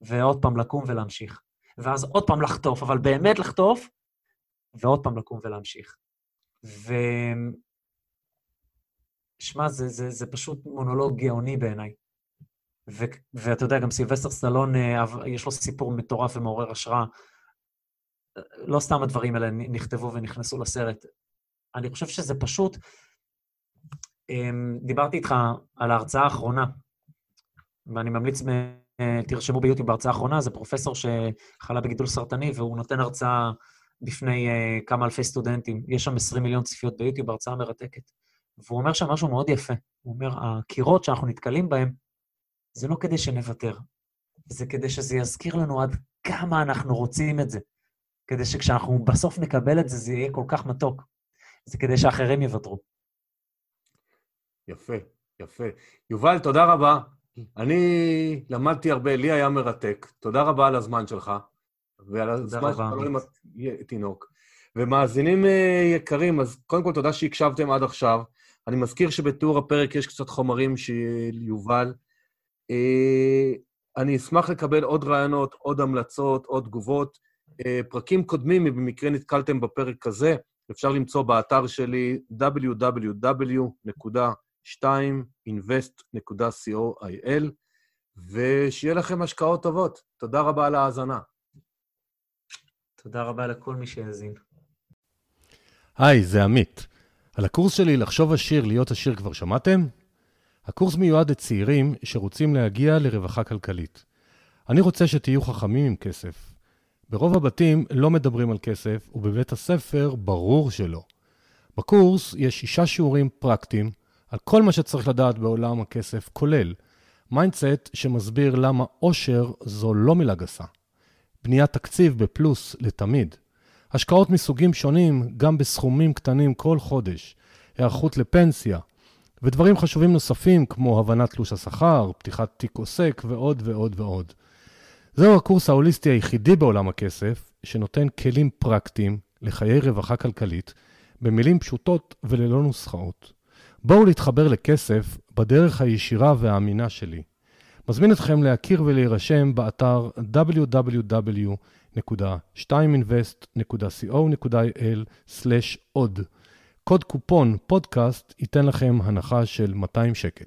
ועוד פעם לקום ולהמשיך. ואז עוד פעם לחטוף, אבל באמת לחטוף, ועוד פעם לקום ולהמשיך. ו... שמע, זה, זה, זה פשוט מונולוג גאוני בעיניי. ו, ואתה יודע, גם סילבסטר סטלון, אה, יש לו סיפור מטורף ומעורר השראה. לא סתם הדברים האלה נכתבו ונכנסו לסרט. אני חושב שזה פשוט... אמ, דיברתי איתך על ההרצאה האחרונה, ואני ממליץ, תרשמו ביוטיוב בהרצאה האחרונה, זה פרופסור שחלה בגידול סרטני, והוא נותן הרצאה בפני אה, כמה אלפי סטודנטים. יש שם 20 מיליון צפיות ביוטיוב, הרצאה מרתקת. והוא אומר שם משהו מאוד יפה. הוא אומר, הקירות שאנחנו נתקלים בהם, זה לא כדי שנוותר, זה כדי שזה יזכיר לנו עד כמה אנחנו רוצים את זה. כדי שכשאנחנו בסוף נקבל את זה, זה יהיה כל כך מתוק. זה כדי שאחרים יוותרו. יפה, יפה. יובל, תודה רבה. אני למדתי הרבה, לי היה מרתק. תודה רבה על הזמן שלך, ועל הזמן שלך לא עם התינוק. ומאזינים אה, יקרים, אז קודם כל תודה שהקשבתם עד עכשיו. אני מזכיר שבתיאור הפרק יש קצת חומרים של יובל. אה, אני אשמח לקבל עוד רעיונות, עוד המלצות, עוד תגובות. אה, פרקים קודמים, אם במקרה נתקלתם בפרק הזה, אפשר למצוא באתר שלי www.2invest.co.il, ושיהיה לכם השקעות טובות. תודה רבה על ההאזנה. תודה רבה לכל מי שהאזין. היי, זה עמית. על הקורס שלי לחשוב עשיר, להיות עשיר כבר שמעתם? הקורס מיועד לצעירים שרוצים להגיע לרווחה כלכלית. אני רוצה שתהיו חכמים עם כסף. ברוב הבתים לא מדברים על כסף, ובבית הספר ברור שלא. בקורס יש שישה שיעורים פרקטיים על כל מה שצריך לדעת בעולם הכסף, כולל mindset שמסביר למה עושר זו לא מילה גסה. בניית תקציב בפלוס לתמיד. השקעות מסוגים שונים, גם בסכומים קטנים כל חודש, היערכות לפנסיה, ודברים חשובים נוספים כמו הבנת תלוש השכר, פתיחת תיק עוסק ועוד ועוד ועוד. זהו הקורס ההוליסטי היחידי בעולם הכסף, שנותן כלים פרקטיים לחיי רווחה כלכלית, במילים פשוטות וללא נוסחאות. בואו להתחבר לכסף בדרך הישירה והאמינה שלי. מזמין אתכם להכיר ולהירשם באתר www. www.2invest.co.il/עוד. קוד קופון פודקאסט ייתן לכם הנחה של 200 שקל.